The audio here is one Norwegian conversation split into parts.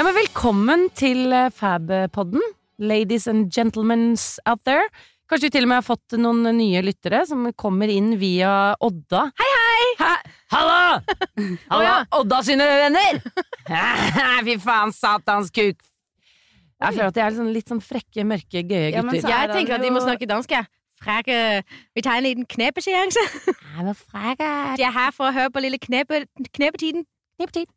Ja, men Velkommen til eh, Fab-podden, ladies and gentlemen out there. Kanskje vi til og med har fått noen nye lyttere som kommer inn via Odda. Hei, hei! Hallo Halla, Odda sine venner! Fy faen, satans kuk! Jeg føler at de er litt sånn, litt sånn frekke, mørke, gøye Ja, gutter. er Jeg tenker at de må snakke dansk, jeg. Frække Vi tar en liten men. De er her for å høre på lille knepe, knepetiden. Kniptid.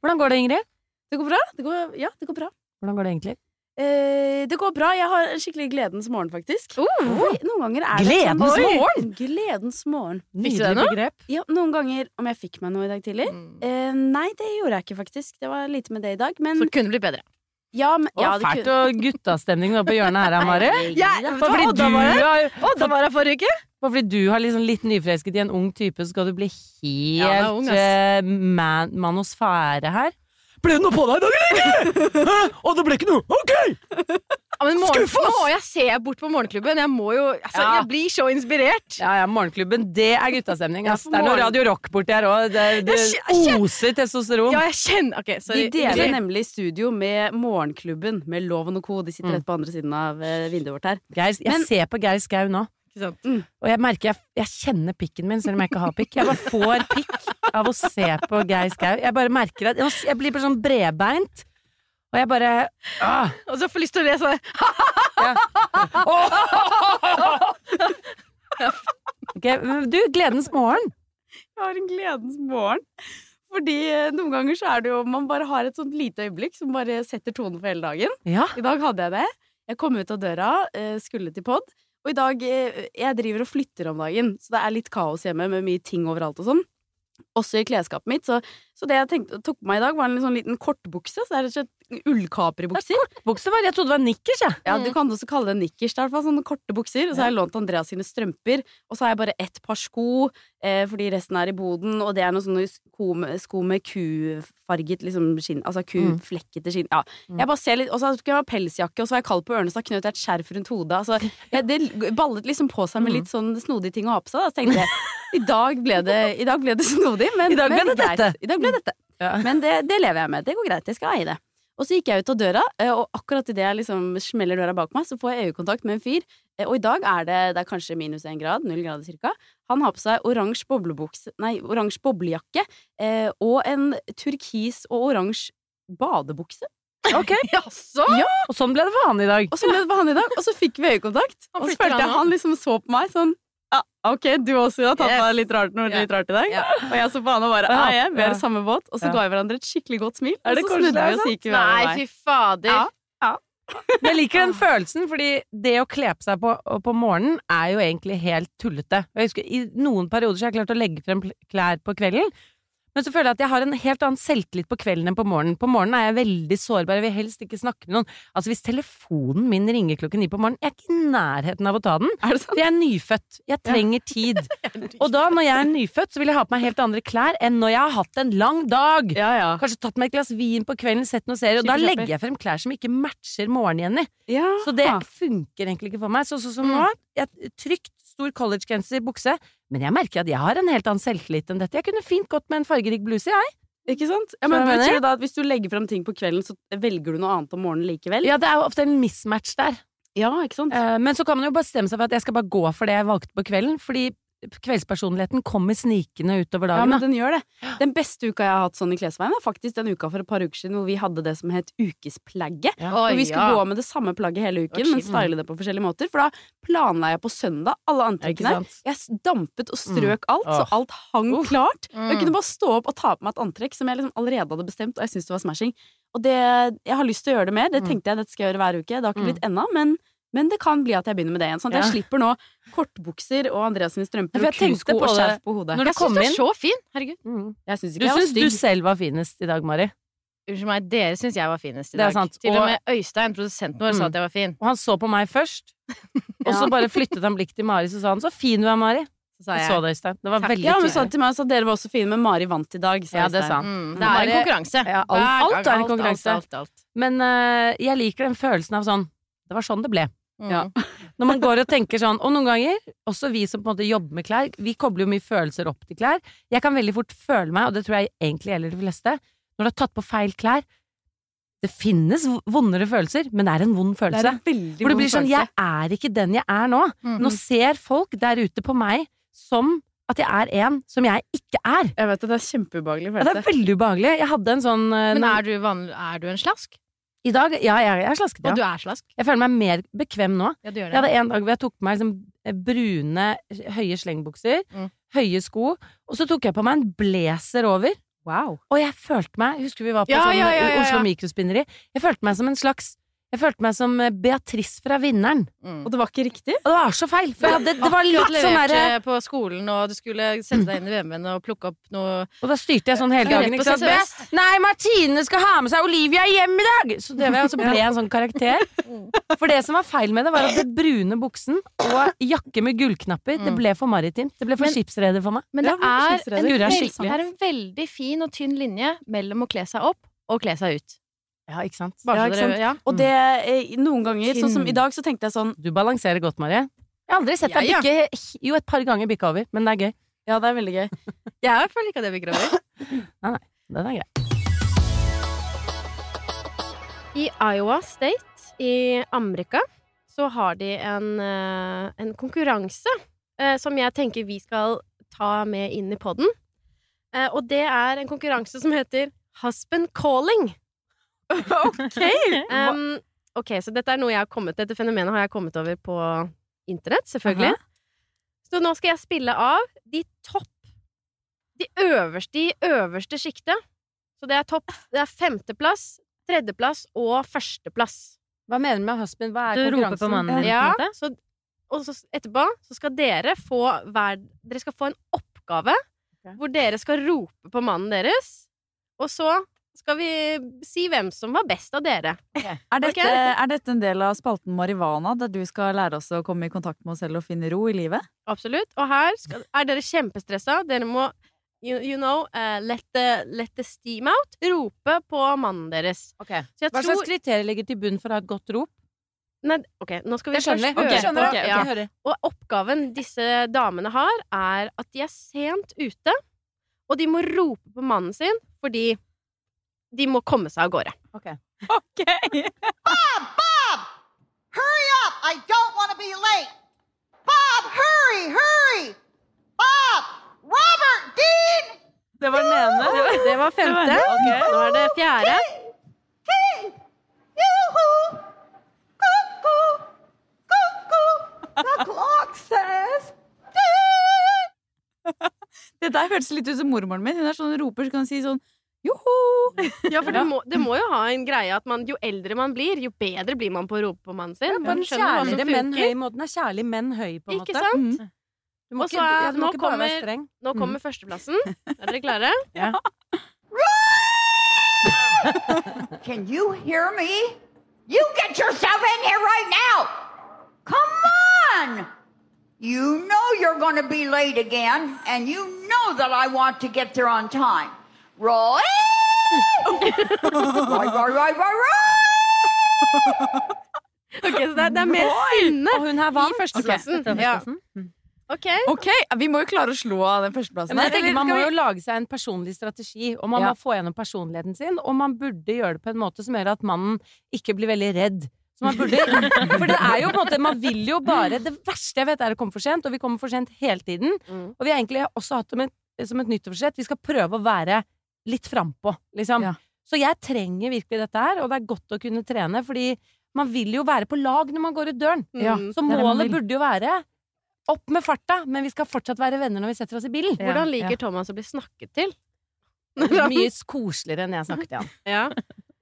Hvordan går det, Ingrid? Det går bra. Det går, ja, det går bra. Hvordan går det egentlig? Eh, det går bra. Jeg har en skikkelig gledens morgen, faktisk. Oi, noen ganger er det Gledens sånn, morgen? Gledens morgen. Fikk du det nå? Ja, noen ganger om jeg fikk meg noe i dag tidlig. Eh, nei, det gjorde jeg ikke, faktisk. Det var lite med det i dag. Men Så kunne bli blitt bedre. ja, men, ja, det fælt kunne- og guttastemning på hjørnet her, Mari. Ja, Bare fordi har Odda var her forrige uke. Bare fordi du har liksom litt nyforelsket i en ung type, så skal du bli helt Ja, ung, eh, man manosfære her. Ble det noe på deg i dag, eller ikke? Hæ? Og det ble ikke noe? Ok! Ja, men morgen, Skuff, ass! må jeg se bort på morgenklubben? Jeg må jo altså, Ja. Jeg blir så inspirert. Ja, ja, Morgenklubben, det er guttastemning. Ass. Ja, Det er noe morgen- Radio Rock borti her òg. Det, det Jeg oser testosteron. Ja, jeg kjenner Ok, sorry. De deler Ingrid. nemlig studio med Morgenklubben med Loven og co. De sitter Mm. rett på andre siden av eh, vinduet vårt her. Geir, jeg Men- ser på Geir Skau nå, Sant? og jeg merker jeg, jeg kjenner pikken min selv om jeg ikke har pikk. Jeg bare får pikk av å se på Geir Skau. Jeg bare merker at jeg blir bare sånn bredbeint. Og jeg bare ah, Og så får jeg lyst til å le sånn. ja. Ok, men Du, gledens morgen. Jeg har en gledens morgen. Fordi eh, noen ganger så er det jo Man bare har et sånt lite øyeblikk som bare setter tonen for hele dagen. Ja. I dag hadde jeg det. Jeg kom ut av døra, eh, skulle til pod. Og i dag eh, Jeg driver og flytter om dagen, så det er litt kaos hjemme med mye ting overalt og sånn. Også i klesskapet mitt. Så, så det jeg tenkte, tok på meg i dag, var en sånn liten kortbukse. Så det er rett og slett ullkaperbukser. Kortbukse var Jeg trodde det var nikkers, jeg. Ja, du kan også kalle det nikkers. Det er sånne korte bukser. Og så har jeg lånt Andreas sine strømper. Og så har jeg bare ett par sko, eh, fordi resten er i boden. Og det er noen sånne sko med, sko med kufarget liksom, skinn. Altså kuflekkete skinn. Ja. Mm. Jeg bare ser litt Og så skulle jeg ha pelsjakke, og så var jeg kald på ørene, så knøt jeg et skjerf rundt hodet. Altså, jeg, det ballet liksom på seg med Mm. litt sånn snodige ting å ha på seg. Da. Så tenkte jeg i dag ble det, i dag ble det snodig, men, I dag ble men det greit. dette. I dag ble dette. Ja. Men det, det lever jeg med. Det går greit. Jeg skal eie det. Og så gikk jeg ut av døra, eh, og akkurat idet jeg liksom smeller døra bak meg, så får jeg øyekontakt med en fyr. Eh, Og i dag er det, det er kanskje minus én grad, null grader cirka. Han har på seg oransje boblejakke eh, og en turkis og oransje badebukse. Ok, Jaså? Og sånn ble det han i dag. Og så ble det han i dag, og så fikk vi øyekontakt. Og så følte jeg han liksom så på meg sånn ja, ok, du også har tatt Yes. deg litt rart, noe litt rart i dag. Ja. Og jeg så på og bare Ja, ja, ja, vi er i samme båt. Og så Ja. ga vi hverandre et skikkelig godt smil. Er det og så snudde vi, og altså? gikk vi Nei, fy fader. Ja. Jeg liker den følelsen, fordi det å kle på seg på, på morgenen er jo egentlig helt tullete. Jeg husker I noen perioder så har jeg klart å legge frem klær på kvelden, men så føler jeg at jeg har en helt annen selvtillit på kvelden enn på morgenen. På morgenen er jeg veldig sårbar, jeg vil helst ikke snakke med noen. Altså Hvis telefonen min ringer klokken ni på morgenen, jeg er ikke i nærheten av å ta den. Er? For jeg er nyfødt. Jeg trenger tid. Og da, når jeg er nyfødt, så vil jeg ha på meg helt andre klær enn når jeg har hatt en lang dag. Ja, ja. Kanskje tatt meg et glass vin på kvelden, sett noen serier, og da legger jeg frem klær som ikke matcher morgen-Jenny. ja. Så det funker egentlig ikke for meg. Så, så som nå, jeg, trygt, stor collegegenser, bukse, men jeg merker at jeg har en helt annen selvtillit enn dette. Jeg kunne fint gått med en fargerik bluse, jeg. Ikke sant? Ja, men Betyr det da at hvis du legger frem ting på kvelden, så velger du noe annet om morgenen likevel? Ja, det er jo ofte en mismatch der. Ja, ikke sant? Eh, men så kan man jo bestemme seg for at jeg skal bare gå for det jeg valgte på kvelden, fordi kveldspersonligheten kommer snikende utover dagen. Ja, men den gjør det. Den beste uka jeg har hatt sånn i klesveien, er faktisk den uka for et par uker siden hvor vi hadde det som het ukesplagget. Ja. Og Oi, vi skulle ja. gå med det samme plagget hele uken, men style det på forskjellige måter. For da planla jeg på søndag alle antrekkene. Jeg dampet og strøk alt, så alt hang Uff. klart. Mm. jeg Mm. kunne bare stå opp og ta på meg et antrekk som jeg liksom allerede hadde bestemt, og jeg syntes det var smashing. Og det, jeg har lyst til å gjøre det mer. Det Mm. tenkte jeg dette skal jeg gjøre hver uke. Det har ikke Mm. blitt ennå, men, men det kan bli at jeg begynner med det igjen. Sånn at jeg slipper nå kortbukser og Andreas sine strømper Ja, og kusko på og skjerf på hodet. når du Jeg kom inn. så fin. Herregud. Mm. Jeg syns ikke Du jeg var du selv var finest i dag, Mari. Unnskyld meg, dere syns jeg var finest i Det dag. sant. Til og Og- med Øystein, produsenten vår, sa Mm. at jeg var fin. Og han så på meg først, og så bare flyttet han blikk til Mari, så sa han 'så fin du er, Mari'. Så sa Jeg jeg. så det, Øystein. Det var Takk. veldig Ja, men sa til meg så dere var også fine, men Mari vant i dag. sa Ja, det sa han. Mm, det er en konkurranse. Ja, alt- alt er en konkurranse. Alt, alt. Men uh, jeg liker den følelsen av sånn Det var sånn det ble. Mm. Ja. Når man går og tenker sånn, og noen ganger, også vi som på en måte jobber med klær, vi kobler jo mye følelser opp til klær. Jeg kan veldig fort føle meg, og det tror jeg egentlig gjelder de fleste, når du har tatt på feil klær. Det finnes vondere følelser, men det er en vond Det følelse. er en veldig Hvor det blir sånn, jeg er ikke den jeg er nå. Mm. Nå ser folk der ute på meg som at jeg er en som jeg ikke er. Jeg vet Det, det er kjempeubehagelig Ja, det er veldig ubehagelig. Jeg hadde en sånn eh, Men er du, vanlig, er du en slask? I dag, ja, jeg, jeg er slasket, Og du er slask? Jeg føler meg mer bekvem nå. Ja, du gjør Jeg hadde en dag hvor jeg tok på meg liksom eh, brune, høye slengbukser, Mm. høye sko, og så tok jeg på meg en blazer over. Wow. Og jeg følte meg Husker vi var på Ja, sånn ja, ja, ja, ja. Oslo Mikrospinneri? Jeg følte meg som en slags Jeg følte meg som eh, Beatrice fra Vinneren. Mm. Og det var ikke riktig? Og det var så feil! For jeg hadde, det var litt sånn derre eh, på skolen, og du skulle sette deg inn i VM-en og plukke opp noe Og da styrte jeg sånn hele dagen. Ikke sant? Best. Nei, Martine skal ha med seg Olivia hjem i dag! Så det var, og så ble jeg en sånn karakter. For det som var feil med det, var at det brune buksen og jakke med gullknapper, det Mm. ble for maritimt. Det ble for skipsreder for meg. Men det er, en det er en veldig fin og tynn linje mellom å kle seg opp og kle seg ut. Ja, ikke sant? Bare Ja, så ikke dere, sant? ja. Og det eh, noen ganger, sånn som i dag, så tenkte jeg sånn Du balanserer godt, Marie. Jeg har aldri sett deg Ja, ja. bikke Jo, et par ganger bikka over, men det er gøy. Ja, det er veldig gøy. Jeg føler ikke at jeg nei, nei. Den er grei. I Iowa State i Amerika så har de en, eh, en konkurranse eh, som jeg tenker vi skal ta med inn i podden. Eh, og det er en konkurranse som heter Husband Calling. Ok! Um, ok, så dette er noe jeg har kommet Dette fenomenet har jeg kommet over på internett, selvfølgelig. Så nå skal jeg spille av de topp De øverste i øverste sjiktet. Så det er topp Det er femteplass, tredjeplass og førsteplass. Hva mener du med husband? Hva er Du roper konkurransen? på mannen din, Ja, så, og så etterpå så skal dere få hver Dere skal få en oppgave okay. hvor dere skal rope på mannen deres, og så skal vi si hvem som var best av dere. Er dette, okay? er dette en del av spalten Marivana, der du skal lære oss å komme i kontakt med oss selv og finne ro i livet? Absolutt. Og her skal, er dere kjempestressa. Dere må you, you know, uh, let, the, let the steam out. Rope på mannen deres. Okay. Så jeg Hva tror slags kriterier ligger til bunn for å ha et godt rop? Nei, ok, nå skal vi først høre på ja. Og oppgaven disse damene har, er at de er sent ute, og de må rope på mannen sin fordi de må komme seg av gårde. Ok. Bob! Bob! Hurry up! I don't want to be late! Bob, hurry! Hurry! Bob! Robert! Dean! Det var den ene. Det var femte. Nå er det fjerde. Dean! Yoo-hoo! Cuckoo! Cuckoo! The clock says Dean! Det der hørtes litt ut som mormoren min. Hun er sånn roper, så kan hun si sånn joho! Ja, for det må, det må jo ha en greie at man, jo eldre man blir, jo bedre blir man på å rope på mannen sin. Ja, på hva kjærligere, men høy måten. Er kjærlig, men høy, på en Ikke måte. sant? Mm. Du må Også, ikke, ja, du må nå ikke bare være kommer- streng. Nå kommer førsteplassen. Er dere klare? Can you hear me? You get yourself in here right now! Come on! You know you're gonna to be late again, and you know that I want to get there on time. Roy! Roy, Roy, Roy, Roy, Roy! Ok, så det er, det er mer sinne Og hun her i vant. førsteplassen. Ok, Ja. førsteplassen. Ok. Ok, Vi må jo klare å slå av den førsteplassen. Men jeg her, tenker eller Man må skal jo lage seg en personlig strategi, og man Ja. må få gjennom personligheten sin. Og man burde gjøre det på en måte som gjør at mannen ikke blir veldig redd. Så man burde For det er jo på en måte Man vil jo bare Det verste jeg vet, er å komme for sent, og vi kommer for sent hele tiden. Mm. Og vi har egentlig også hatt som et, som et nyttårsforsett Vi skal prøve å være litt frampå, liksom. Ja. Så jeg trenger virkelig dette her, og det er godt å kunne trene, fordi man vil jo være på lag når man går ut døren. Ja, Mm. Så det man målet burde jo være opp med farta, men vi skal fortsatt være venner når vi setter oss i bilen. Ja, Hvordan liker ja. Thomas å bli snakket til? Mye koseligere enn jeg snakket til han. Ja.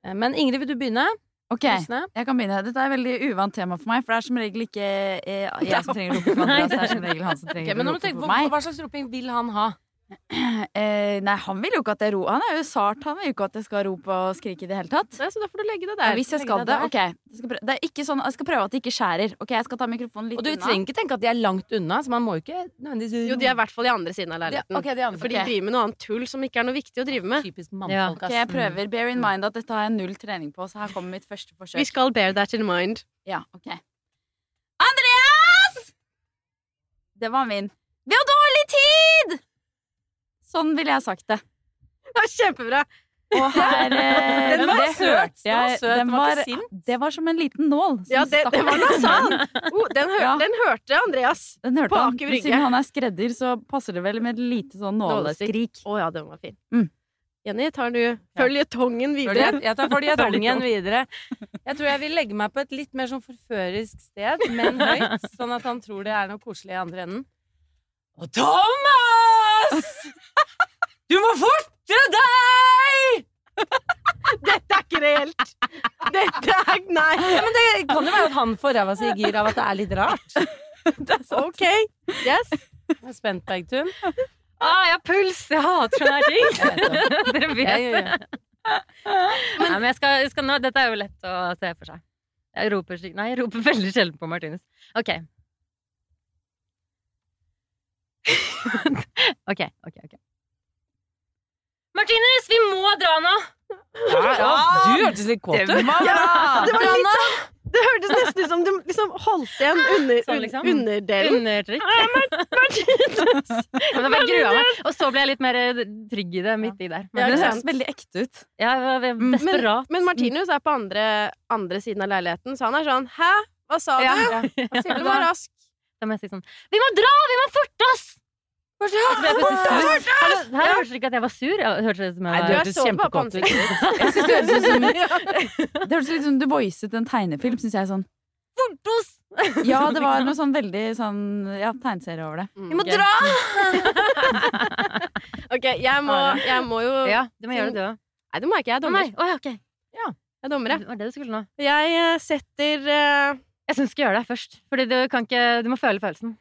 Eh, Men Ingrid, vil du begynne? Ok, Husene? jeg kan begynne. Dette er et veldig uvant tema for meg, for det er som regel ikke eh, jeg som trenger å rope på Andreas. Det er som regel han som trenger men rope på på meg. hva slags roping vil han ha? Eh, nei, han vil jo ikke at jeg ro Han er jo sart, han vil jo ikke at jeg skal rope og skrike i det hele tatt. Nei, så da får du legge det Ja, hvis jeg skal det, der. ok. Jeg skal, prøve, det er ikke sånn, jeg skal prøve at det ikke skjærer. Ok, Jeg skal ta mikrofonen litt Og du unna. trenger ikke tenke at de er langt unna, så man må jo ikke nødvendigvis Jo, de er i hvert fall i andre siden av Ja, okay, de andre. For de driver med noe annet tull som ikke er noe viktig å drive med. Typisk Ja. Ok, jeg prøver. Bear in mind at dette har jeg null trening på, så her kommer mitt første forsøk. Vi skal bear that in mind. Ja, ok. Andreas! Det var min. Vi har dårlig tid! Sånn ville jeg sagt det. Ja, kjempebra! Og her Den var det søt, den var søt, den Den var var, ikke sint. det var som en liten nål. som Ja, det, stakk det var noe sånn! Oh, den, hør, Ja. den hørte Andreas. Den hørte På han. Aker Brygge. Siden han er skredder, så passer det vel med et lite sånn nåleskrik. Å ja, den var fin. Mm. Jenny, tar du føljetongen videre? Jeg tar føljetongen videre. Jeg tror jeg vil legge meg på et litt mer sånn forførisk sted, men høyt, sånn at han tror det er noe koselig i andre enden. Og Thomas! Du må forte deg! Dette er ikke reelt! Dette er Nei! Ja, men det kan jo være at han får ræva si i gir av at det er litt rart. OK. Yes. Jeg er spent, Bergtun. Ah, jeg har puls! Jeg hater sånne her ting. Dere vet Jeg, det. Nei, men jeg skal, jeg skal nå, dette er jo lett å se for seg. Jeg roper, nei, jeg roper veldig sjelden på Martinus. OK. OK, OK. ok Martinus, vi må dra nå! ja, du hørtes litt kåt ut. Det var litt sånn Det hørtes nesten ut som du liksom holdt igjen under, Sånn, liksom. underdelen. Undertrykk. Ja, men da grua meg. Og så ble jeg litt mer eh, trygg i det midt i der. Ja, Men det høres veldig ekte ut. Ja, var Mm. Men, men Martinus er på andre, andre siden av leiligheten, så han er sånn Hæ? Hva sa du? Ja. Du? Du var rask. Da må jeg si sånn Vi må dra! Vi må forte oss! Plutselig Her hørtes det ikke at jeg var sur. Jeg hørte det som Nei, jeg du var hørtes kjempekåt ut. Jeg synes det høres ut som Det hørtes litt som du voicet en tegnefilm, syns jeg. sånn! Ja, det var noe sånn veldig sånn Ja, tegneserie over det. Mm. Vi må dra! OK, jeg må, jeg må jo Ja, du må gjøre det, du òg. Nei, det må jeg ikke. Jeg er dommer. nei, okay. ja. Jeg er dommer, jeg. Var det du skulle nå. Jeg eh, setter uh... Jeg syns du skal gjøre det først. Fordi du kan ikke Du må føle følelsen.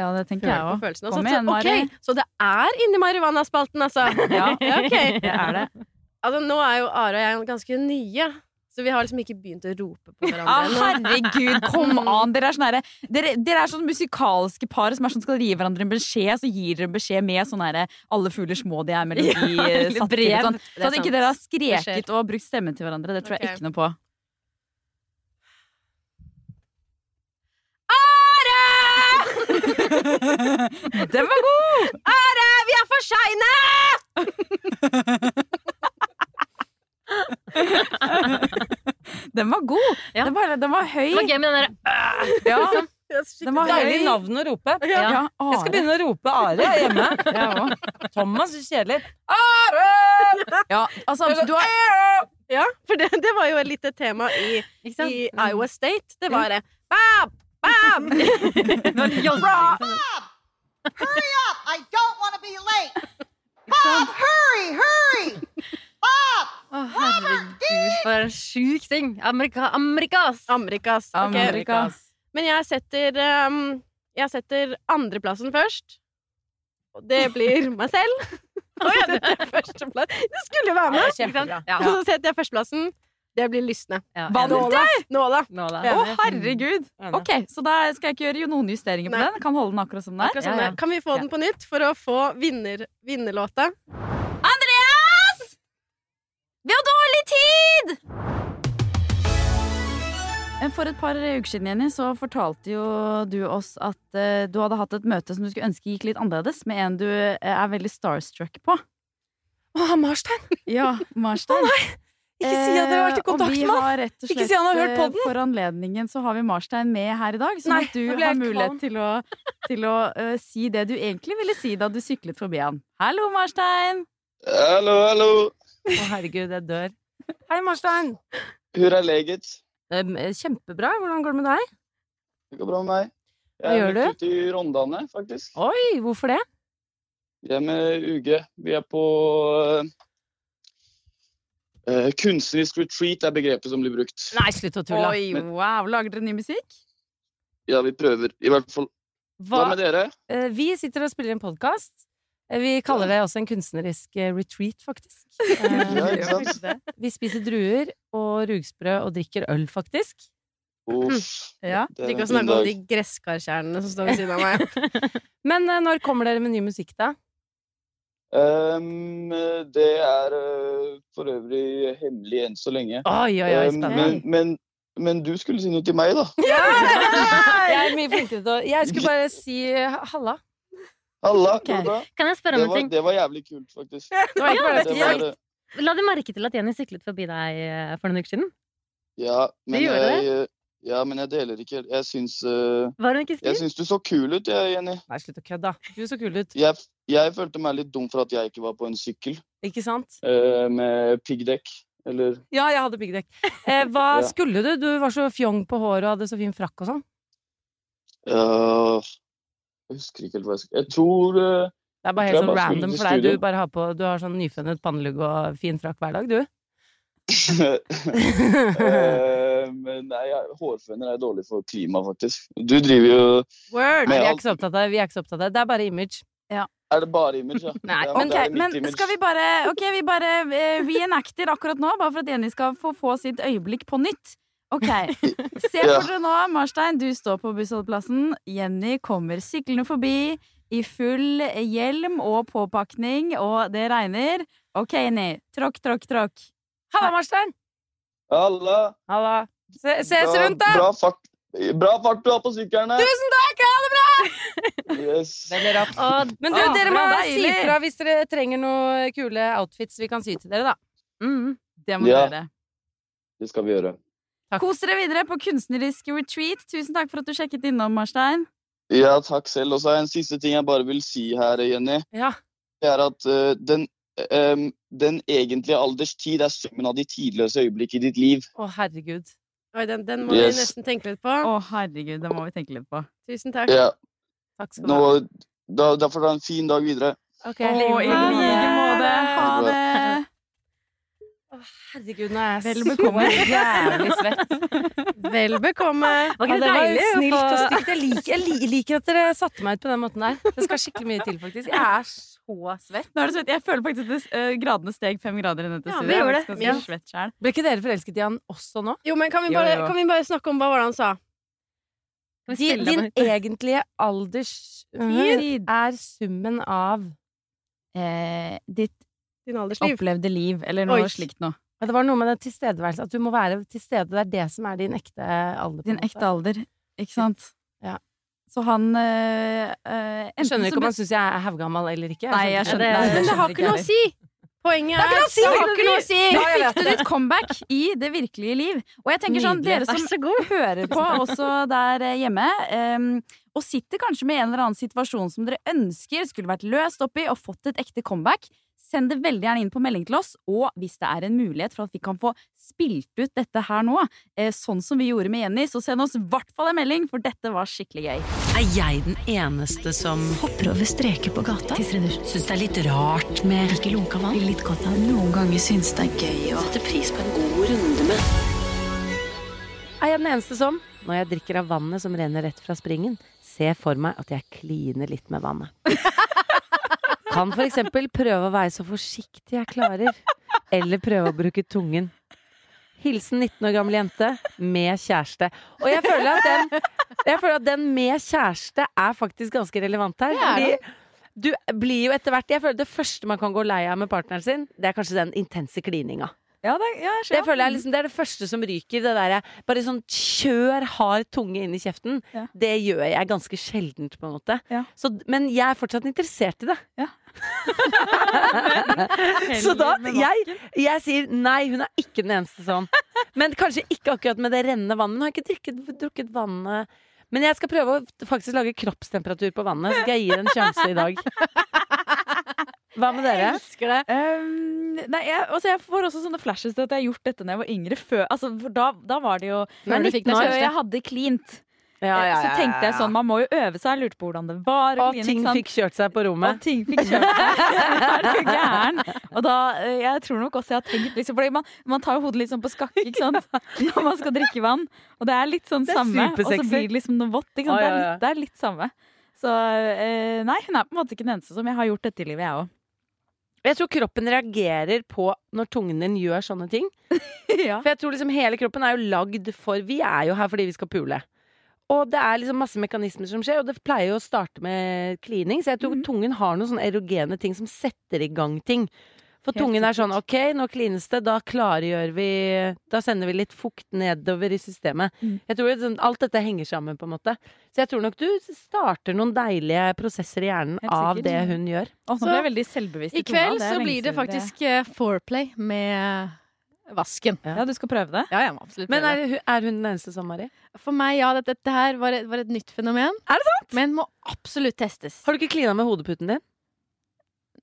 Ja, det tenker føler jeg òg. følelsen. Kom Så, igjen, Mari. Okay, så det er inni marihuanaspalten, altså? Ja, okay. det er det. Altså, nå er jo Are og jeg ganske nye, så vi har liksom ikke begynt å rope på hverandre Ah, herregud, kom an! Dere er sånn dere, dere er sånn musikalske par som er sånn skal gi hverandre en beskjed, så gir dere beskjed med sånn herre 'Alle fugler små de er melodi Ja, satt brev. Sånn. Så at ikke dere har skreket og brukt stemmen til hverandre, det tror jeg ikke noe på. Den var god! Are, vi er for seine! Den var god! Ja. Den, var, den var høy. Det var gøy med den derre Ja, den var Deilig navn å rope. Ja, Jeg skal begynne å rope Are hjemme. Ja. Thomas, så kjedelig. Are! Ja, altså, du har Ja, for det, det var jo litt et tema i, i Iowa State. Det var det. Bam! Bam! Det var jobbing, liksom. Hurry up! I don't want to be late. Bob, hurry, hurry! Bob! Å, herregud, for en sjuk ting. Amerika, Amerikas! Amerikas. ok. Amerikas. Men jeg setter um, Jeg setter andreplassen først. Og det blir meg selv. Og så setter jeg førsteplass. Du skulle jo være med! Kjempebra. Ja. Og så setter jeg førsteplassen. Det blir lystne. Ja, nåla! nåla. nåla. Å, herregud! Ok, Så da skal jeg ikke gjøre noen justeringer på Nei. den? Kan holde den akkurat som den er? Ja, ja. Kan vi få den på nytt for å få vinner, vinnerlåta? Andreas! Vi har dårlig tid! For et par uker siden Jenny, så fortalte jo du oss at uh, du hadde hatt et møte som du skulle ønske gikk litt annerledes, med en du uh, er veldig starstruck på. Å, Marstein. Ja, Marstein. Ikke si at dere har vært i Eh, og kontakt vi med han. har rett og slett, Ikke si han har hørt eh, podden. For anledningen så har vi Marstein med her i dag, sånn Nei, at du har mulighet kvalm. til å, til å uh, si det du egentlig ville si da du syklet forbi han. Hallo, Marstein! Hallo, hallo. Å, herregud, jeg dør. Hei, Marstein. Hur er leget? Eh, Kjempebra. Hvordan går det med deg? Det går bra med meg. Hva Jeg gjør er ute i Rondane, faktisk. Oi, hvorfor det? Vi er med UG. Vi er på eh, eh, Kunstnerisk retreat er begrepet som blir brukt. Nei, slutt å tulle. Oi, Men- wow. Lager dere ny musikk? Ja, vi prøver. I hvert fall. Hva, med dere? Uh, Vi sitter og spiller en podkast. Vi kaller det også en kunstnerisk eh, retreat, faktisk. Eh, Ja, ikke sant? Vi spiser druer og rugsprø og drikker øl, faktisk. Uff. Ja. Det Liker å snakke om de gresskarkjernene som står ved siden av meg. Men eh, når kommer dere med ny musikk, da? Ehm, det er uh, for øvrig hemmelig enn så lenge. Oi, oi, oi, um, men, men, men du skulle si noe til meg, da. Jeg er mye flinkere til å Jeg skulle bare si eh, halla. Halla, okay. Kan jeg spørre om en ting? det var jævlig kult, faktisk. Det var ja, Det det. var, La du merke til at Jenny syklet forbi deg eh, for noen uker siden? ja, men jeg, ja, men jeg deler ikke Jeg syns uh, Var hun ikke Jeg syns du så kul ut, jeg, Jenny. Nei, slutt å kødde, da. Du så kul ut. Jeg, jeg følte meg litt dum for at jeg ikke var på en sykkel Ikke sant? Uh, med piggdekk. Eller Ja, jeg hadde piggdekk. Uh, hva Ja. skulle du? Du var så fjong på håret og hadde så fin frakk og sånn. Jeg husker ikke helt hva jeg skulle Jeg tror eh, Det er bare helt sånn random for deg. Du bare har på Du har sånn nyfunnet pannelugg og fin frakk hver dag, du. Men nei, hårføner er dårlig for klimaet, faktisk. Du driver jo Word! Med Nei, vi er ikke så opptatt av det. Vi er ikke så opptatt av det. Det er bare image. Er det bare image, ja? Nei, ja er men image. skal vi bare Ok, vi bare eh, reenacter akkurat nå, bare for at Jenny skal få få sitt øyeblikk på nytt. Ok, Se for dere nå, Marstein, du står på bussholdeplassen. Jenny kommer syklende forbi i full hjelm og påpakning, og det regner. Ok, Jenny. Tråkk, tråkk, tråkk. Halla, Marstein! Halla! Halla. Se, ses Bra- rundt, da! Bra fart, bra fart du har på sykkelen! Tusen takk! Ha det bra! Yes. Og, Men du, Å, dere må bra, si fra hvis dere trenger noen kule outfits vi kan sy til dere, da. Mm. Det må Ja. dere. Det skal vi gjøre. Kos dere videre på kunstnerisk retreat. Tusen takk for at du sjekket innom, Marstein. Ja, takk selv. Og så er en siste ting jeg bare vil si her, Jenny. Ja. Det er at uh, den, um, den egentlige alderstid er summen av de tidløse øyeblikk i ditt liv. Å, herregud. Oi, den, den må Yes. vi nesten tenke litt på. Å, herregud, den må vi tenke litt på. Tusen takk. Ja, Takk skal du ha. da, da får du ha en fin dag videre. Ok, Å, i like måte. Ha det. Herregud, nå er jeg Vel bekomme. jævlig svett. Vel bekomme. Var ikke det det var snilt og stygt. Jeg liker, jeg li- liker at dere satte meg ut på den måten der. Det skal skikkelig mye til, faktisk. Jeg er så svett. Nå er du svett. Jeg føler faktisk at det, uh, gradene steg fem grader i dette Ja, vi gjorde det. er Ja. svett selv. Ble ikke dere forelsket i han også nå? Jo, men kan vi bare, jo. kan vi bare snakke om hva var det han sa? Din, din egentlige alderstid er summen av Eh, ditt Din aldersliv. opplevde liv, eller noe Oi. slikt noe. Ja, Det var noe med den tilstedeværelsen, At du må være til stede. Det er det som er din ekte alder. Din ekte alder, ikke sant? Ja. Så han øh, eh, Jeg skjønner ikke om han syns jeg er haugammal eller ikke. Nei, jeg skjønner- det. Men det har ikke noe å si! Poenget er Det si! Har ikke noe å si! Fikk du ditt comeback i det virkelige liv. Og jeg tenker sånn, dere som så hører på også der eh, hjemme, em, og sitter kanskje med en eller annen situasjon som dere ønsker skulle vært løst opp i og fått et ekte comeback, send det veldig gjerne inn på melding til oss. Og hvis det er en mulighet for at vi kan få spilt ut dette her nå, eh, sånn som vi gjorde med Jenny, så send oss i hvert fall en melding, for dette var skikkelig gøy. Er jeg den eneste som hopper over streker på gata? Syns det er litt rart med Ikke lunka vann? Litt godt av Noen ganger syns det er gøy å sette pris på en god runde med Er jeg den eneste som, når jeg drikker av vannet som renner rett fra springen, ser for meg at jeg kliner litt med vannet? Kan for eksempel prøve å være så forsiktig jeg klarer, eller prøve å bruke tungen. Hilsen 19 år gammel jente med kjæreste. Og jeg føler at den, jeg føler at den med kjæreste er faktisk ganske relevant her. Er Fordi du blir jo etter hvert Jeg føler Det første man kan gå lei av med partneren sin, det er kanskje den intense klininga. Ja, det, ja, Det føler jeg liksom, det er det første som ryker. Det derre bare sånn kjør hard tunge inn i kjeften. Ja. Det gjør jeg ganske sjeldent, på en måte. Så, men jeg er fortsatt interessert i det. Ja. Så da jeg, jeg sier nei, hun er ikke den eneste sånn. Men kanskje ikke akkurat med det rennende vannet. Hun har ikke drukket, drukket vannet. Men jeg skal prøve å faktisk lage kroppstemperatur på vannet. Så skal jeg gi det en sjanse i dag. Hva med dere? Elsker det. Um, nei, jeg, altså jeg får også sånne flashes til at jeg har gjort dette da jeg var yngre. Før, altså, for da, da var det jo Før du fikk deg kjæreste. jeg hadde cleant. Ja, ja, Så ja, tenkte jeg sånn, man må jo øve seg. Jeg lurte på hvordan det var. Og cleane, ting fikk kjørt seg på rommet. Og ting fikk kjørt seg. er du gæren? Og da, eh, jeg tror nok også jeg har tenkt liksom, fordi man, man tar jo hodet litt sånn på skakke, ikke sant? Når man skal drikke vann. Og det er litt sånn er samme. Og så blir det liksom noe vått. Ikke sant? Det, er det er litt samme. Så eh, nei, hun er på en måte ikke den eneste som jeg har gjort dette i livet, jeg òg. Jeg tror kroppen reagerer på når tungen din gjør sånne ting. ja. For jeg tror liksom hele kroppen er jo lagd for Vi er jo her fordi vi skal pule. Og det er liksom masse mekanismer som skjer, og det pleier jo å starte med klining. Så jeg tror Mhm. tungen har noen sånne erogene ting som setter i gang ting. For Helt tungen er sånn. OK, nå klines det, da klargjør vi Da sender vi litt fukt nedover i systemet. Mm. Jeg tror liksom, alt dette henger sammen, på en måte. Så jeg tror nok du starter noen deilige prosesser i hjernen av det hun gjør. Og Så, veldig selvbevisst i, kveld er så blir det faktisk det. foreplay med vasken. Ja, du skal prøve det? Ja, jeg må absolutt Men prøve. er, hun- er hun den eneste som, Mari? For meg, ja, dette, dette her var et, var et nytt fenomen. Er det sant? Men må absolutt testes. Har du ikke klina med hodeputen din?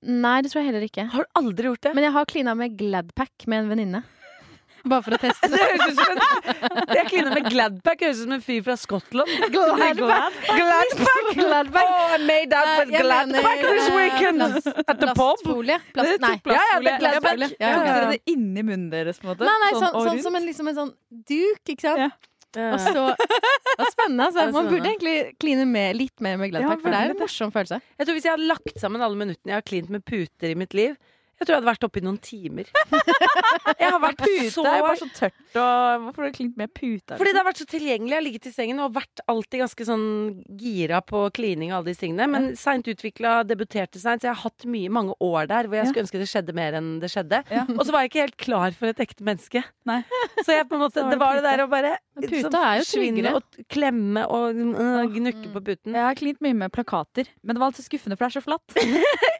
Nei, det tror jeg heller ikke. Har du aldri gjort det? Men jeg har klina med Gladpack med en venninne. Bare for å teste Det høres ut som en Jeg kliner med Gladpack. Høres ut som en fyr fra Skottland. Gladpack. Gladpack! Gladpack. Oh, I made out with Gladpack this eh, weekend plast- at the pub. Plastfolie. Plast, nei. Ja, ja, det er Gladpack. Ja, ja, ja. inni munnen deres, på en måte? Nei, nei, sånn, sånn, sånn som en, liksom en sånn duk, ikke sant? Ja. Og så Det var spennende, altså. Det spennende. Man burde egentlig kline med, litt mer med Gladpack, Ja, for det er en morsom følelse. Jeg tror Hvis jeg hadde lagt sammen alle minuttene jeg har klint med puter i mitt liv Jeg tror jeg hadde vært oppe i noen timer. Jeg har vært Pute så er jo bare så tørt, og hvorfor har du klint med pute? Fordi det har vært så tilgjengelig. Jeg har ligget i sengen og vært alltid ganske sånn gira på klining og alle disse tingene. Men seint utvikla, debuterte seint, så jeg har hatt mye, mange år der hvor jeg Ja. skulle ønske det skjedde mer enn det skjedde. Ja. Og så var jeg ikke helt klar for et ekte menneske. Nei. Så jeg på en måte, var det det var det der å bare puta er jo tryggere. og klemme og uh, gnukke på puten. Jeg har klint mye med plakater, men det var alltid skuffende, for det er så flatt.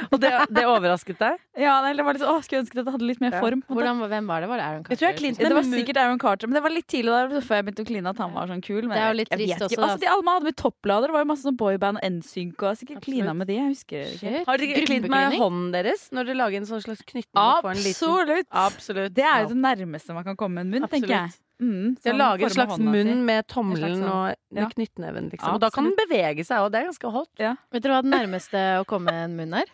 Og det, det overrasket deg? Ja, det var litt, så, å, Skulle ønske det hadde litt mer Ja. form. på. Hvordan, hvem var det? Var det Aaron Jeg tror jeg klinte Det var sikkert Aaron Carter, men det var litt tidlig da, før jeg begynte å kline at han var sånn kul. Men Det er jo litt trist også, da. Altså, de, alle hadde med topplader, det var jo masse sånn boyband og NSYNC, og jeg sikkert klina med de. Jeg husker det ikke. Har dere klint med hånden deres når dere lager en sånn slags liten- Absolutt! Absolutt. Det er jo det nærmeste man kan komme en munn, tenker jeg. Mm, Så sånn lage en slags munn med tommelen sånn- og med ja. knyttneven, liksom. Og da kan den bevege seg, og det er ganske hot. Vet dere hva det nærmeste å komme en munn er?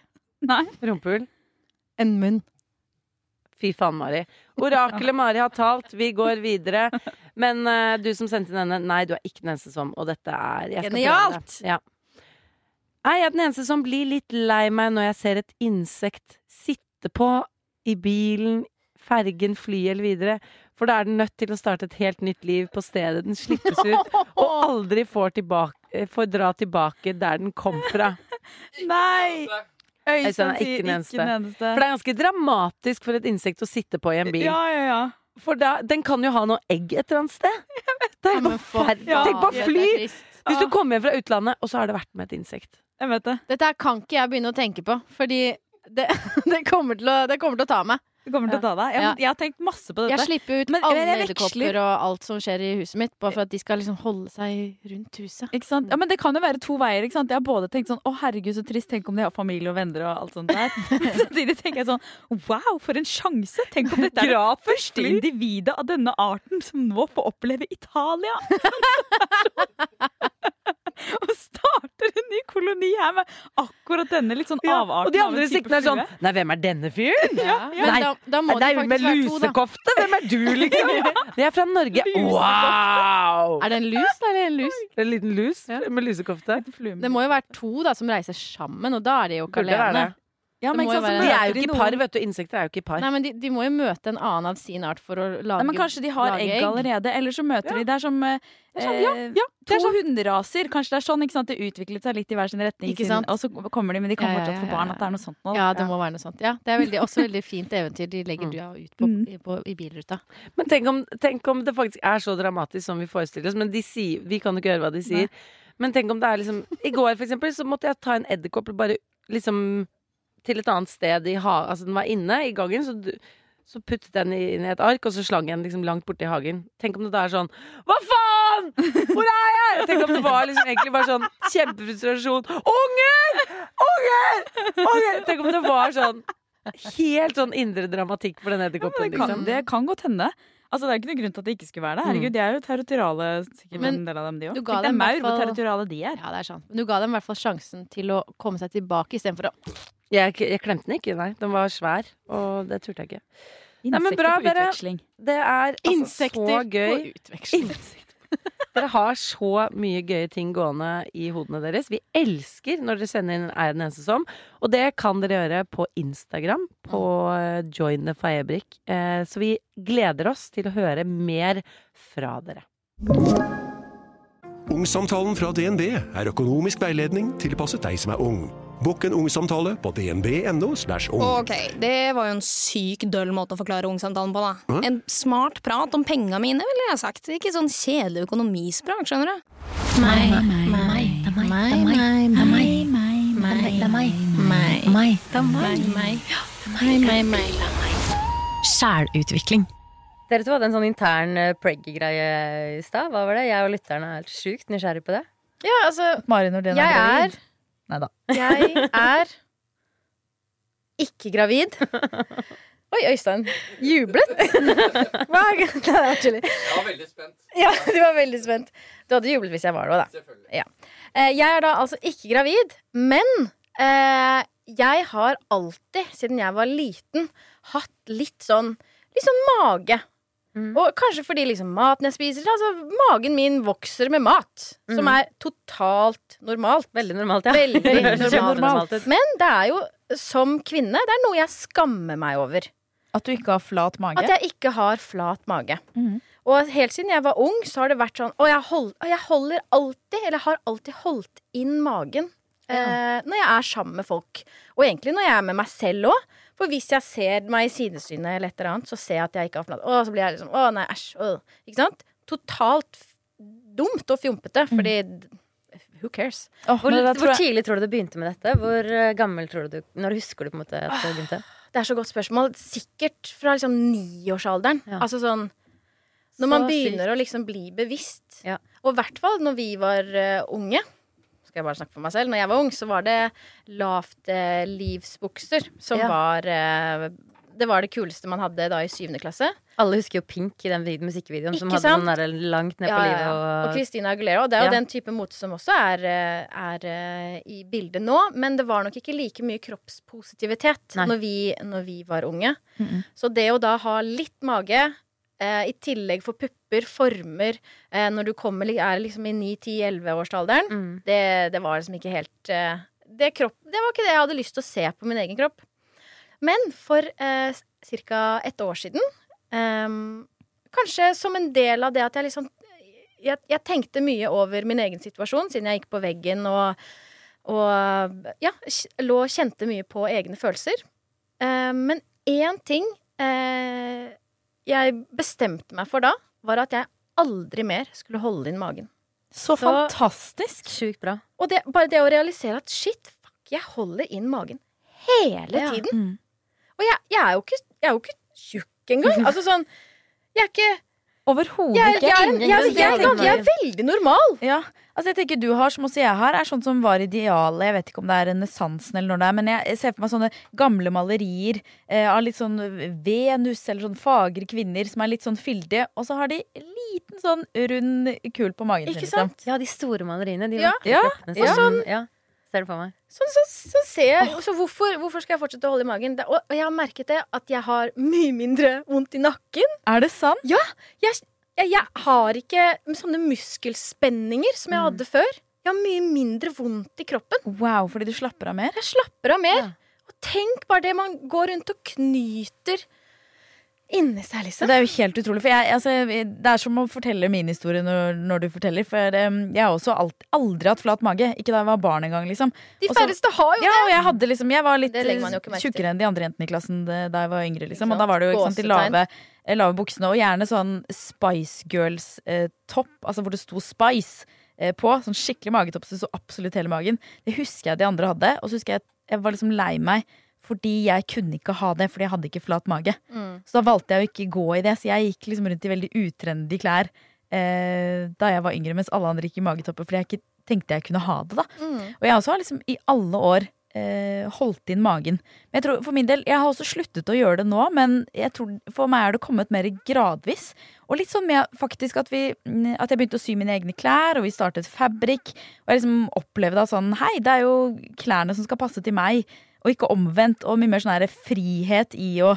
Nei. Rumpehull. En munn. Fy faen, Mari. Orakelet Mari har talt, vi går videre. Men uh, du som sendte inn denne, nei, du er ikke den eneste som, og dette er jeg skal Genialt! Ja. Jeg er den eneste som blir litt lei meg når jeg ser et insekt sitte på i bilen, fergen, fly eller videre. For da er den nødt til å starte et helt nytt liv på stedet den slippes ut, og aldri får, tilbake, får dra tilbake der den kom fra. Nei! Øystein er sier ikke den eneste. eneste. For det er ganske dramatisk for et insekt å sitte på i en bil. Ja, ja, ja. For da, den kan jo ha noe egg et eller annet sted. Det er jo forferdelig. Ja, Tenk på fly! Hvis du kommer hjem fra utlandet, og så har det vært med et insekt. Jeg vet det. Dette kan ikke jeg begynne å tenke på, fordi det, det, kommer, til å, det kommer til å ta meg. Det kommer til å ta deg. Jeg, Ja. jeg har tenkt masse på dette. Jeg slipper ut Men- alle edderkopper og alt som skjer i huset mitt, bare for at de skal liksom holde seg rundt huset. Ikke sant? Ja, men Det kan jo være to veier. ikke sant? Jeg har både tenkt sånn å herregud så trist, tenk om de har familie og venner og alt sånt der. Men Samtidig tenker jeg sånn wow, for en sjanse! Tenk om dette er det første individet av denne arten som nå får oppleve Italia! og starter en ny koloni her med akkurat denne litt sånn avarten. og de andre siktene er sånn. Nei, hvem er denne fyren? Ja, ja. Nei, da, da må det er jo med lusekofte! Hvem er du, liksom? Jeg er fra Norge. Wow! Er det en lus, da, eller en lus? En liten lus med lusekofte. Det må jo være to da som reiser sammen, og da er de jo ikke alene. Ja, men ikke sant, De er jo ikke i par, vet du. Insekter er jo ikke i par. Nei, men de, de må jo møte en annen av sin art for å lage Nei, men kanskje de har egg, egg allerede, eller så møter de Det er som eh, sånn, ja, ja, to hunderaser. Kanskje det er sånn ikke sant? det utviklet seg litt i hver sin retning, Ikke sant? og så kommer de, men de kan Ja, ja, fortsatt ja, få barn. At det er noe sånt nå. Ja, det må være noe sånt. Ja, det er veldig, også veldig fint eventyr de legger Mm. du ut på, i, på, i bilruta. Men tenk om, tenk om det faktisk er så dramatisk som vi forestiller oss. Men de sier, vi kan jo ikke høre hva de sier. Men tenk om det er liksom I går, for eksempel, så måtte jeg ta en edderkopp og bare liksom til et annet sted i hagen. Altså, den var inne i gangen, så, du- så puttet jeg den inn i et ark, og så slang jeg den liksom langt borti hagen. Tenk om det da er sånn Hva faen?! Hvor er jeg?! Tenk om det var liksom egentlig bare sånn kjempefrustrasjon. Unger! Unger! Unger! Tenk om det var sånn helt sånn indre dramatikk for den edderkoppen. Det liksom. det kan godt hende. Altså, det er jo ikke noe grunn til at det ikke skulle være det. Herregud, De er jo territoriale, sikkert Men en del av dem, de òg. Det er Tenk deg maur, hvor territoriale de er. Ja, det er sant. Men du ga dem i hvert fall sjansen til å komme seg tilbake istedenfor å Jeg, jeg klemte den ikke, nei. Den var svær, og det turte jeg ikke. Nei, men Insekter bra, på dere. utveksling. Det er altså Insekter så på utveksling. Insekter. Dere har så mye gøye ting gående i hodene deres. Vi elsker når dere sender inn Er den eneste som. Og det kan dere gjøre på Instagram, på eh, Join the Feierbrik. Eh, Så vi gleder oss til å høre mer fra dere. Ungsamtalen fra DNB er økonomisk veiledning tilpasset deg som er ung. Bokk en ungsamtale på dnb.no. ung. Ok, det var jo en syk døll måte å forklare ungsamtalen på, da. Hæ? En smart prat om penga mine, ville jeg sagt. Ikke sånn kjedelig økonomisprat, skjønner du. Meg, meg, meg, det er meg, det er meg, det er meg, meg, er meg, det er meg, meg, meg, meg, meg. Sjælutvikling. Dere to hadde en sånn intern uh, preggy-greie i stad. Hva var det? Jeg og lytterne er helt sjukt nysgjerrig på det. Ja, altså Mari Nordén Jeg er gravid. Neida. Jeg er ikke gravid. Oi, Øystein jublet. Hva er det? Jeg var veldig spent. Ja, du var veldig spent. Du hadde jublet hvis jeg var det òg, da. Ja. Eh, Jeg er da altså ikke gravid, men eh, jeg har alltid, siden jeg var liten, hatt litt sånn Litt sånn mage. Og kanskje fordi liksom maten jeg spiser Altså, magen min vokser med mat, som Mm. er totalt normalt. Veldig normalt, ja. Veldig veldig normalt. Men det er jo, som kvinne, det er noe jeg skammer meg over. At du ikke har flat mage? At jeg ikke har flat mage. Mm. Og helt siden jeg var ung, så har det vært sånn Og jeg, hold, og jeg holder alltid, eller har alltid holdt inn magen eh, når jeg er sammen med folk. Og egentlig når jeg er med meg selv òg. For hvis jeg ser meg i sidesynet eller et eller annet, så ser jeg at jeg ikke har flat Å, så blir jeg liksom Å, nei, æsj. øh. Ikke sant? Totalt dumt og fjompete, fordi Who cares? Hvor, hvor tidlig tror du du begynte med dette? Hvor eh, gammel tror du Når husker du på en måte at du begynte? Det er så godt spørsmål. Sikkert fra liksom niårsalderen. Altså sånn Når Så man begynner sykt. å liksom bli bevisst. Og i hvert fall når vi var uh, unge. Skal jeg bare snakke for meg selv. Når jeg var ung, så var det lavtlivsbukser som Ja. var eh, Det var det kuleste man hadde da i syvende klasse. Alle husker jo Pink i den musikkvideoen Ikke som hadde sant? sånn der langt ned på Ja, på livet. Og, Og Christina Aguilera. Og det er jo Ja. den type mote som også er, eh, er eh, i bildet nå. Men det var nok ikke like mye kroppspositivitet når vi, når vi var unge. Mhm. Så det å da ha litt mage, eh, i tillegg for pupper, former, eh, når du kommer, er liksom i 9-10-11-årsalderen, Mm. det, det var liksom ikke helt eh, det, kropp, det var ikke det jeg hadde lyst til å se på min egen kropp. Men for eh, ca. et år siden ehm, Kanskje som en del av det at jeg liksom jeg, jeg tenkte mye over min egen situasjon siden jeg gikk på veggen og, og ja, lå og kjente mye på egne følelser. Eh, men én ting eh, jeg bestemte meg for da, var at jeg aldri mer skulle holde inn magen. Så fantastisk! Sjukt bra. Og det, bare det å realisere at shit, fuck, jeg holder inn magen hele Ja. tiden. Mm. Og jeg, jeg, er jo ikke, jeg er jo ikke tjukk engang. Altså sånn Jeg er ikke Overhodet jeg, ikke. jeg, jeg, jeg, er veldig normal. Ja, altså jeg tenker Du har, som også jeg har, er sånn som var idealet. Jeg vet ikke om det er renessansen eller når det er, men jeg ser for meg sånne gamle malerier eh, av litt sånn Venus eller sånn fagre kvinner som er litt sånn fyldige, og så har de liten sånn rund kul på magen sin. liksom. Ja, de store maleriene. De Ja. Ja. Sånn- ja. Ser du for meg. Sånn, så, så ser jeg Så hvorfor, hvorfor skal jeg fortsette å holde i magen? Og, jeg har merket det at jeg har mye mindre vondt i nakken. Er det sant? Ja. Jeg, jeg, jeg har ikke sånne muskelspenninger som jeg hadde før. Jeg har mye mindre vondt i kroppen. Wow, fordi du slapper av mer? Jeg slapper av mer. Og tenk bare det man går rundt og knyter inni seg, liksom. Det er jo helt utrolig. For jeg, altså, det er som å fortelle min historie når, når du forteller. For um, jeg har også alt, aldri hatt flat mage. Ikke da jeg var barn engang, liksom. De færreste har jo ja, det! Og jeg hadde liksom Jeg var litt tjukkere enn de andre jentene i klassen det- da jeg var yngre, liksom. Og da var det jo ikke sant, de lave, eh, lave buksene, og gjerne sånn Spice Girls-topp, altså hvor det sto Spice eh, på. Sånn skikkelig magetopp, så absolutt hele magen. Det husker jeg de andre hadde, og så husker jeg at jeg var liksom lei meg. Fordi jeg kunne ikke ha det, fordi jeg hadde ikke flat mage. Mm. Så da valgte jeg å ikke gå i det. Så jeg gikk liksom rundt i veldig utrendy klær eh, da jeg var yngre, mens alle andre gikk i magetopper fordi jeg ikke tenkte jeg kunne ha det. da Mm. Og jeg også har liksom i alle år eh, holdt inn magen. Men jeg tror for min del, jeg har også sluttet å gjøre det nå, men jeg tror for meg er det kommet mer gradvis. Og litt sånn med faktisk at, vi, mm, at jeg begynte å sy mine egne klær, og vi startet Fabrik. Og jeg liksom opplevde at sånn, hei, det er jo klærne som skal passe til meg, og ikke omvendt. Og mye mer sånn her frihet i å,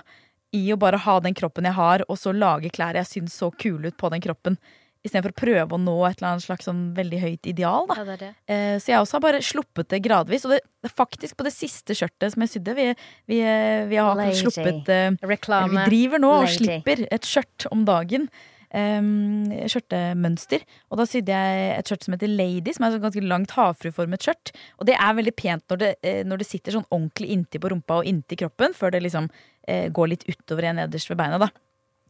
i å bare ha den kroppen jeg har, og så lage klær jeg syns så kule ut på den kroppen. Istedenfor å prøve å nå et eller annet slags sånn veldig høyt ideal. Ja, det det. Eh, Så jeg også har bare sluppet det gradvis. Og det, faktisk på det siste skjørtet som jeg sydde Vi, vi, eh, vi har Lady. sluppet eh. Vi driver nå og slipper et skjørt om dagen. Um, skjørtemønster. Og da sydde jeg et skjørt som heter Lady, som er et ganske langt havfrueformet skjørt. Og det er veldig pent når det, eh, når det sitter sånn ordentlig inntil på rumpa og inntil kroppen, før det liksom eh, går litt utover igjen nederst ved beina. da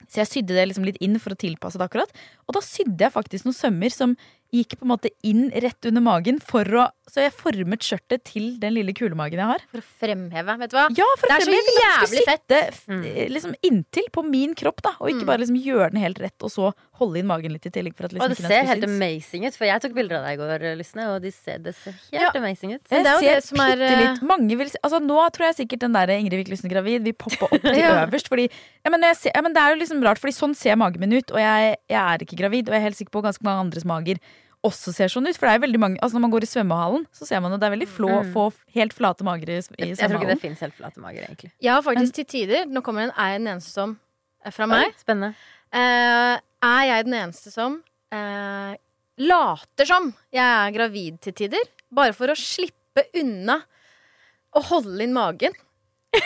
så jeg sydde det liksom litt inn for å tilpasse det akkurat. Og da sydde jeg faktisk noen sømmer som gikk på en måte inn rett under magen. For å, så jeg formet skjørtet til den lille kulemagen jeg har. For å fremheve, vet du hva? Ja, for det er fremheve. så jævlig fett. Mm. sitte liksom inntil på min kropp, da. Og ikke bare liksom gjøre den helt rett, og så holde inn magen litt i tillegg. Liksom Og det ser helt synes. amazing ut, for jeg tok bilder av deg i går, Lysne, og de ser, det ser helt Ja. amazing ut. Men det det ser som er, litt eh, Mange vil si altså Nå tror jeg sikkert den der Ingrid Lysne gravid vil poppe opp til Ja. øverst. Fordi ja men, ser, ja, men det er jo liksom rart, Fordi sånn ser magen min ut, og jeg, jeg er ikke gravid. Og jeg er helt sikker på ganske mange andres mager også ser sånn ut. For det er veldig mange Altså Når man går i svømmehallen, så ser man at det er veldig flå, Mm. få helt flate mager i, i Jeg tror ikke det fins helt flate mager, egentlig. Jeg har faktisk til tider Nå kommer en Er jeg den eneste som er fra meg. Oi, spennende. Eh, er jeg den eneste som eh, later som jeg er gravid til tider? Bare for å slippe unna å holde inn magen.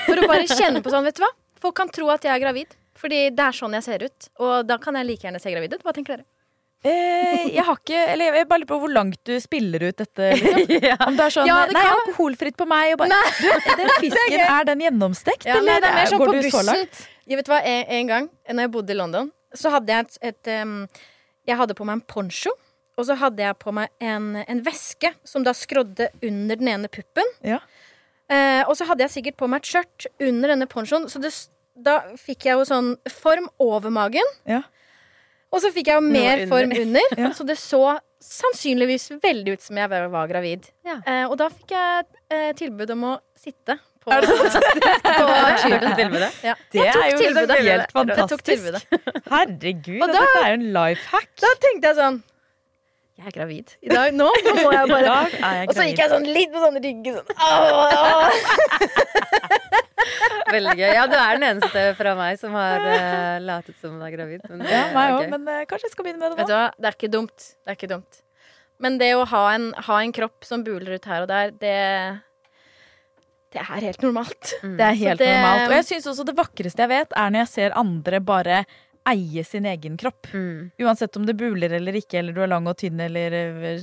For å bare kjenne på sånn, vet du hva? Folk kan tro at jeg er gravid. Fordi det er sånn jeg ser ut. Og da kan jeg like gjerne se gravid ut. Hva tenker dere? Eh, jeg har ikke Eller jeg bare lurer på hvor langt du spiller ut dette. Liksom. Om det er sånn Ja, det Nei, kan- alkoholfritt på meg. Og bare, du, den fisken, er den gjennomstekt? Ja, eller nei, det er mer sånn går på du så bussen. langt? Jeg vet hva, en, en gang når jeg bodde i London, så hadde jeg et, et um, Jeg hadde på meg en poncho, og så hadde jeg på meg en, en veske som da skrådde under den ene puppen. Ja. Eh, og så hadde jeg sikkert på meg et skjørt under denne ponchoen, så det, da fikk jeg jo sånn form over magen. Ja. Og så fikk jeg jo mer under. form under, så det så sannsynligvis veldig ut som jeg var gravid. gravid. Eh, og da fikk jeg eh, tilbud om å sitte på, Er det sant? på tilbudet? Ja. Det er jo tilbudet. helt fantastisk. Herregud, Og da- dette er jo en life hack. Da tenkte jeg sånn Jeg er gravid. I dag, nå, nå må jeg bare jeg Og så gikk jeg sånn litt på sånn ryggen sånn «Åh!» Veldig gøy. Ja, du er den eneste fra meg som har uh, latet som hun er gravid. Men det Ja, meg òg, men uh, kanskje jeg skal begynne med det Vet du hva, det er ikke dumt. Det er ikke dumt. Men det å ha en, ha en kropp som buler ut her og der, det Det er helt normalt. Det er helt det- normalt. Og jeg syns også det vakreste jeg vet, er når jeg ser andre bare eie sin egen kropp. Mm. Uansett om det buler eller ikke, eller du er lang og tynn eller eh,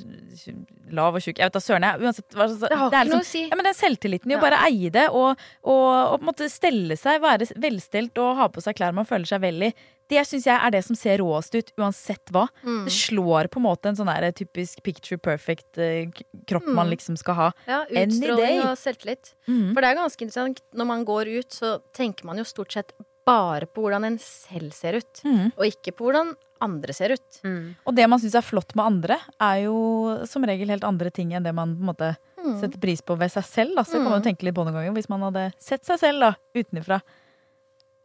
lav og tjukk. Jeg vet da søren, jeg. Uansett, hva Det har er ikke noe å si. Ja, men det er selvtilliten i å bare eie det, og, og, og på en måte stelle seg, være velstelt og ha på seg klær man føler seg vel i. Det syns jeg er det som ser råest ut, uansett hva. Mm. Det slår på en måte en sånn der typisk picture perfect eh, kropp man Mm. liksom skal ha. Ja, utstråling og selvtillit. Mhm. For det er ganske interessant. Når man går ut, så tenker man jo stort sett bare på hvordan en selv ser ut, mm. og ikke på hvordan andre ser ut. Mm. Og det man syns er flott med andre, er jo som regel helt andre ting enn det man på en måte Mm. setter pris på ved seg selv. Altså, Så kan man jo tenke litt på noen ganger hvis man hadde sett seg selv da, utenfra.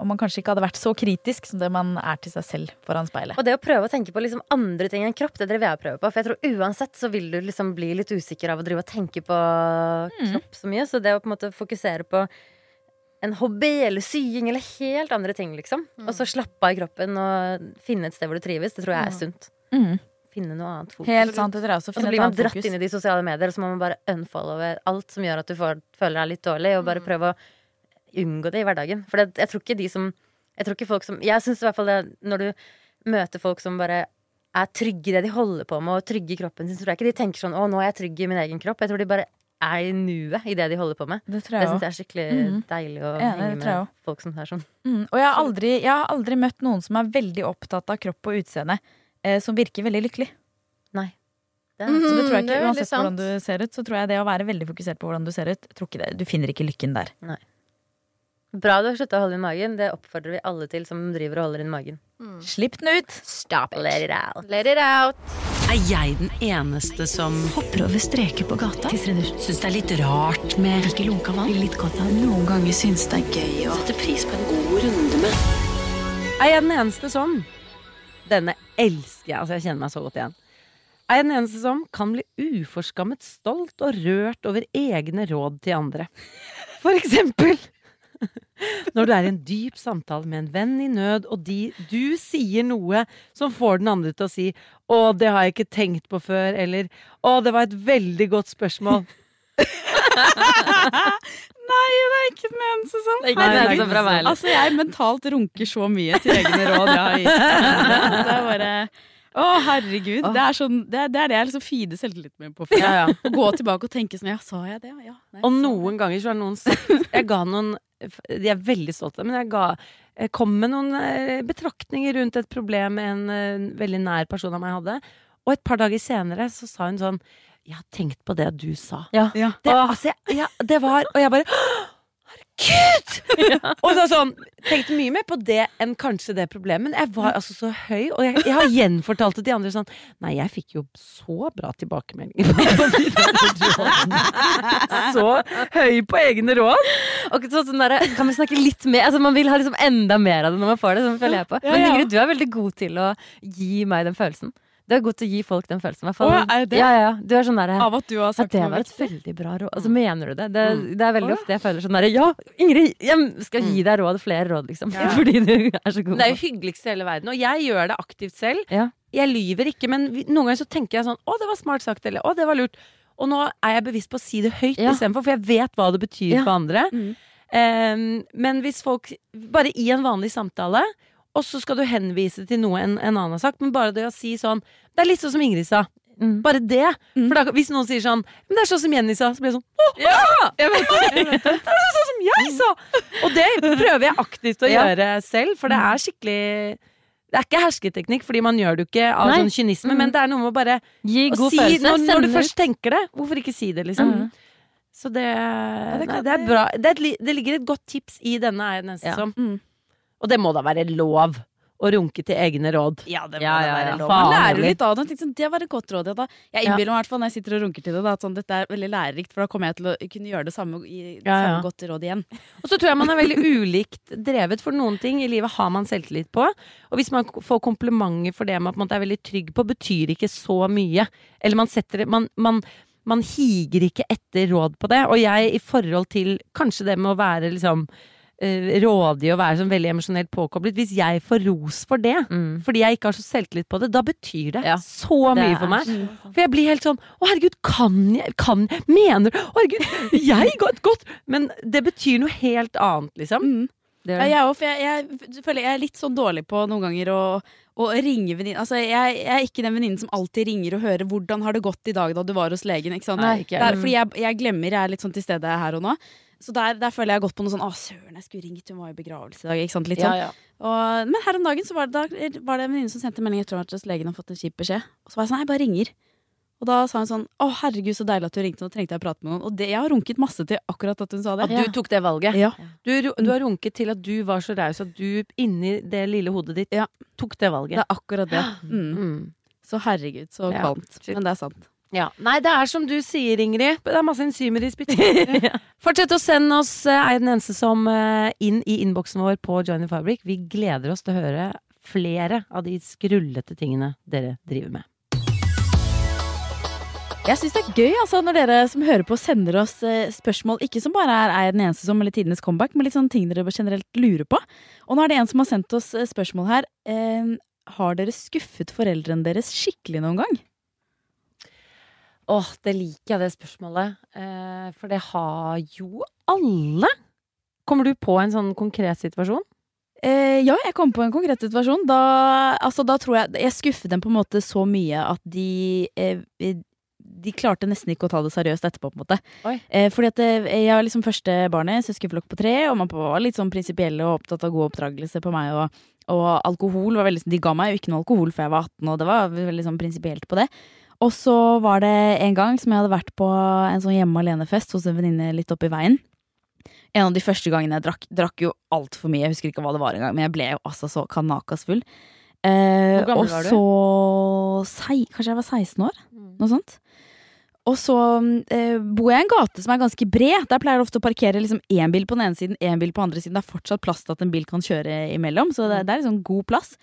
Og man kanskje ikke hadde vært så kritisk som det man er til seg selv foran speilet. Og det å prøve å tenke på liksom andre ting enn kropp, det er det vi har prøvd på. For jeg tror uansett så vil du liksom bli litt usikker av å drive og tenke på kropp så mye. Så det å på en måte fokusere på en hobby eller sying eller helt andre ting, liksom. Og så slappe av i kroppen og finne et sted hvor du trives, det tror jeg er sunt. Mm. Finne noe annet fokus. Helt sant, det tror jeg også. Og så blir man dratt fokus. inn i de sosiale medier, og så må man bare unfollowe alt som gjør at du får, føler deg litt dårlig, og bare prøve å unngå det i hverdagen. For det, jeg tror ikke de som Jeg tror ikke folk som Jeg syns i hvert fall det når du møter folk som bare er trygge i det de holder på med, og trygge i kroppen sin, så tror jeg ikke de tenker sånn 'Å, nå er jeg trygg i min egen kropp'. Jeg tror de bare er i nuet i det de holder på med. Det tror jeg syns jeg er skikkelig Mhm. deilig å ja, henge det jeg med folk som er sånn. Mm, og jeg har, aldri, jeg har aldri møtt noen som er veldig opptatt av kropp og utseende, eh, som virker veldig lykkelig. Nei. så det tror jeg ikke, er Uansett hvordan du ser ut, så tror jeg det å være veldig fokusert på hvordan du ser ut, tror ikke det, du finner ikke lykken der. Nei. Bra du har slutta å holde inn magen. Det oppfordrer vi alle til som driver og holder inn magen. Slipp den ut! Stop it. Let it out. Let it out. Er jeg den eneste som hopper over streker på gata? Syns det er litt rart med ikke lunka vann? Litt godt av Noen ganger syns det er gøy å sette pris på en god runde med Er jeg den eneste som Denne elsker jeg. Altså, jeg kjenner meg så godt igjen. Er jeg den eneste som kan bli uforskammet stolt og rørt over egne råd til andre? For eksempel når du er i en dyp samtale med en venn i nød, og de, du sier noe som får den andre til å si 'Å, det har jeg ikke tenkt på før', eller 'Å, det var et veldig godt spørsmål'. Nei, det er ikke den eneste som Det er ikke den eneste fra meg, eller? Altså, jeg mentalt runker så mye til egne råd jeg har gitt. Det er bare å, herregud. Det er, sånn, det, er, det er det jeg liksom feeder selvtilliten min på. For. Ja, ja. Å gå tilbake og tenke sånn Ja, sa jeg det? Ja. Nei, Og noen ganger så har noen sagt Jeg ga noen De er veldig stolte, men jeg ga jeg kom med noen eh, betraktninger rundt et problem en eh, veldig nær person av meg hadde. Og et par dager senere så sa hun sånn Jeg har tenkt på det du sa. Ja. Det, altså, jeg, ja, det var Og jeg bare Herregud! Og så sånn Tenkte mye mer på det enn kanskje det problemet. Men jeg var altså så høy, og jeg, jeg har gjenfortalt det til andre sånn Nei, jeg fikk jo så bra tilbakemeldinger. de så høy på egne råd. Og så, sånn der, kan vi snakke litt mer? Altså, man vil ha liksom enda mer av det når man får det. Sånn føler jeg på. Men. Ingrid, du er veldig god til å gi meg den følelsen. Du er god til å gi folk den følelsen. Å, er det? Ja, ja, ja. Du er sånn der, Av at du har ja, sagt det var et veldig bra råd. Altså, mener du det? Det, Mm. det er veldig Å, ofte jeg føler sånn derre Ja, Ingrid, jeg skal gi deg råd. Flere råd, liksom. Ja. Fordi du er så god. Det er jo hyggeligst i hele verden. Og jeg gjør det aktivt selv. Ja. Jeg lyver ikke, men noen ganger så tenker jeg sånn Å, det var smart sagt, eller Å, det var lurt. Og nå er jeg bevisst på å si det høyt Ja. istedenfor, for jeg vet hva det betyr Ja. for andre. Mm. Um, men hvis folk Bare i en vanlig samtale, og så skal du henvise til noe en, en annen har sagt, men bare det å si sånn Det er litt sånn som Ingrid sa. Mm. Bare det. For da, hvis noen sier sånn Men det er sånn som Jenny sa, så blir jeg sånn Åh, ja! Jeg vet det, jeg vet det. det er sånn som jeg sa! Og det prøver jeg aktivt å Ja. gjøre selv, for det er skikkelig det er ikke hersketeknikk, fordi man gjør det jo ikke av Nei. sånn kynisme, Mm. men det er noe med å bare Gi å si følelse. når, når du først tenker det. Hvorfor ikke si det, liksom? Mm. Så det, det nei, det er bra. Det, er et, det ligger et godt tips i denne er jeg nesten Ja. som. Mm. Og det må da være lov å runke til egne råd. Ja, det må Ja, da ja, være lov. Faen, Man lærer litt av det. Tenkte sånn, Det var et godt råd. Ja, da. Jeg innbiller meg i når jeg sitter og runker til det, da, at sånn, dette er veldig lærerikt, for da kommer jeg til å kunne gjøre det samme, Ja, ja. samme godt råd igjen. Og så tror jeg man er veldig ulikt drevet, for noen ting i livet har man selvtillit på. Og hvis man får komplimenter for det man på en måte er veldig trygg på, betyr ikke så mye. Eller man setter det Man, man, man higer ikke etter råd på det. Og jeg i forhold til kanskje det med å være liksom rådig og være sånn veldig emosjonelt påkoblet. Hvis jeg får ros for det, Mm. fordi jeg ikke har så selvtillit på det, da betyr det Ja. så mye det for meg. Sånn. For jeg blir helt sånn Å, herregud, kan jeg kan, Mener du Å, herregud, jeg godt, godt Men det betyr noe helt annet, liksom. Mm. Det Ja, jeg for jeg, jeg føler jeg er litt sånn dårlig på noen ganger å, å ringe venninner. Altså, jeg, jeg er ikke den venninnen som alltid ringer og hører 'hvordan har det gått i dag da du var hos legen'. Ikke sant? Nei, ikke det er fordi jeg, jeg glemmer, jeg er litt sånn til stede her og nå. Så der, der føler jeg godt på noe sånn 'Å, søren, jeg skulle ringt, hun var i begravelse i dag'. Ikke sant? Litt sånn. Ja, ja. Og, men her om dagen så var det, da, var det en venninne som sendte melding etter at legen hadde fått en kjip beskjed. Og så var jeg sånn 'Jeg bare ringer'. Og da sa hun sånn 'Å, herregud, så deilig at du ringte, nå trengte jeg å prate med noen'. Og det, jeg har runket masse til akkurat at hun sa det. At du tok det valget. Ja. Du, du har runket til at du var så raus at du inni det lille hodet ditt Ja. tok det valget. Det er akkurat det. Mm. Mm. Så herregud, så kvalmt. Men det er sant. Ja. Nei, det er som du sier, Ingrid. Det er masse enzymer i spyttet. Fortsett å sende oss eh, Er den eneste som eh, inn i innboksen vår på the Fabric. Vi gleder oss til å høre flere av de skrullete tingene dere driver med. Jeg syns det er gøy altså, når dere som hører på, sender oss eh, spørsmål. Ikke som bare er 'er jeg den eneste som' eller 'tidenes comeback', men litt sånne ting dere generelt lurer på. Og nå er det en som har sendt oss spørsmål her. Eh, har dere skuffet foreldrene deres skikkelig noen gang? Åh, det liker jeg, det spørsmålet. Eh, for det har jo alle. Kommer du på en sånn konkret situasjon? Eh, ja, jeg kom på en konkret situasjon. Da, altså, da tror jeg Jeg skuffet dem på en måte så mye at de eh, De klarte nesten ikke å ta det seriøst etterpå, på en måte. Eh, fordi at eh, jeg var liksom første barnet, søskenflokk på tre, og mamma var litt sånn prinsipielle og opptatt av god oppdragelse på meg. Og, og alkohol var veldig De ga meg jo ikke noe alkohol før jeg var 18, og det var veldig sånn prinsipielt på det. Og så var det en gang som jeg hadde vært på en sånn hjemme alene-fest hos en venninne litt oppi veien. En av de første gangene jeg drakk, drakk jo altfor mye. Jeg husker ikke hva det var engang, men jeg ble jo altså så kanakas full. Eh, Hvor gammel og var du? så sei, Kanskje jeg var 16 år? Noe sånt. Og så eh, bor jeg i en gate som er ganske bred. Der pleier det ofte å parkere liksom én bil på den ene siden, én bil på den andre siden. Det er fortsatt plass til at en bil kan kjøre imellom, så det, det er liksom god plass.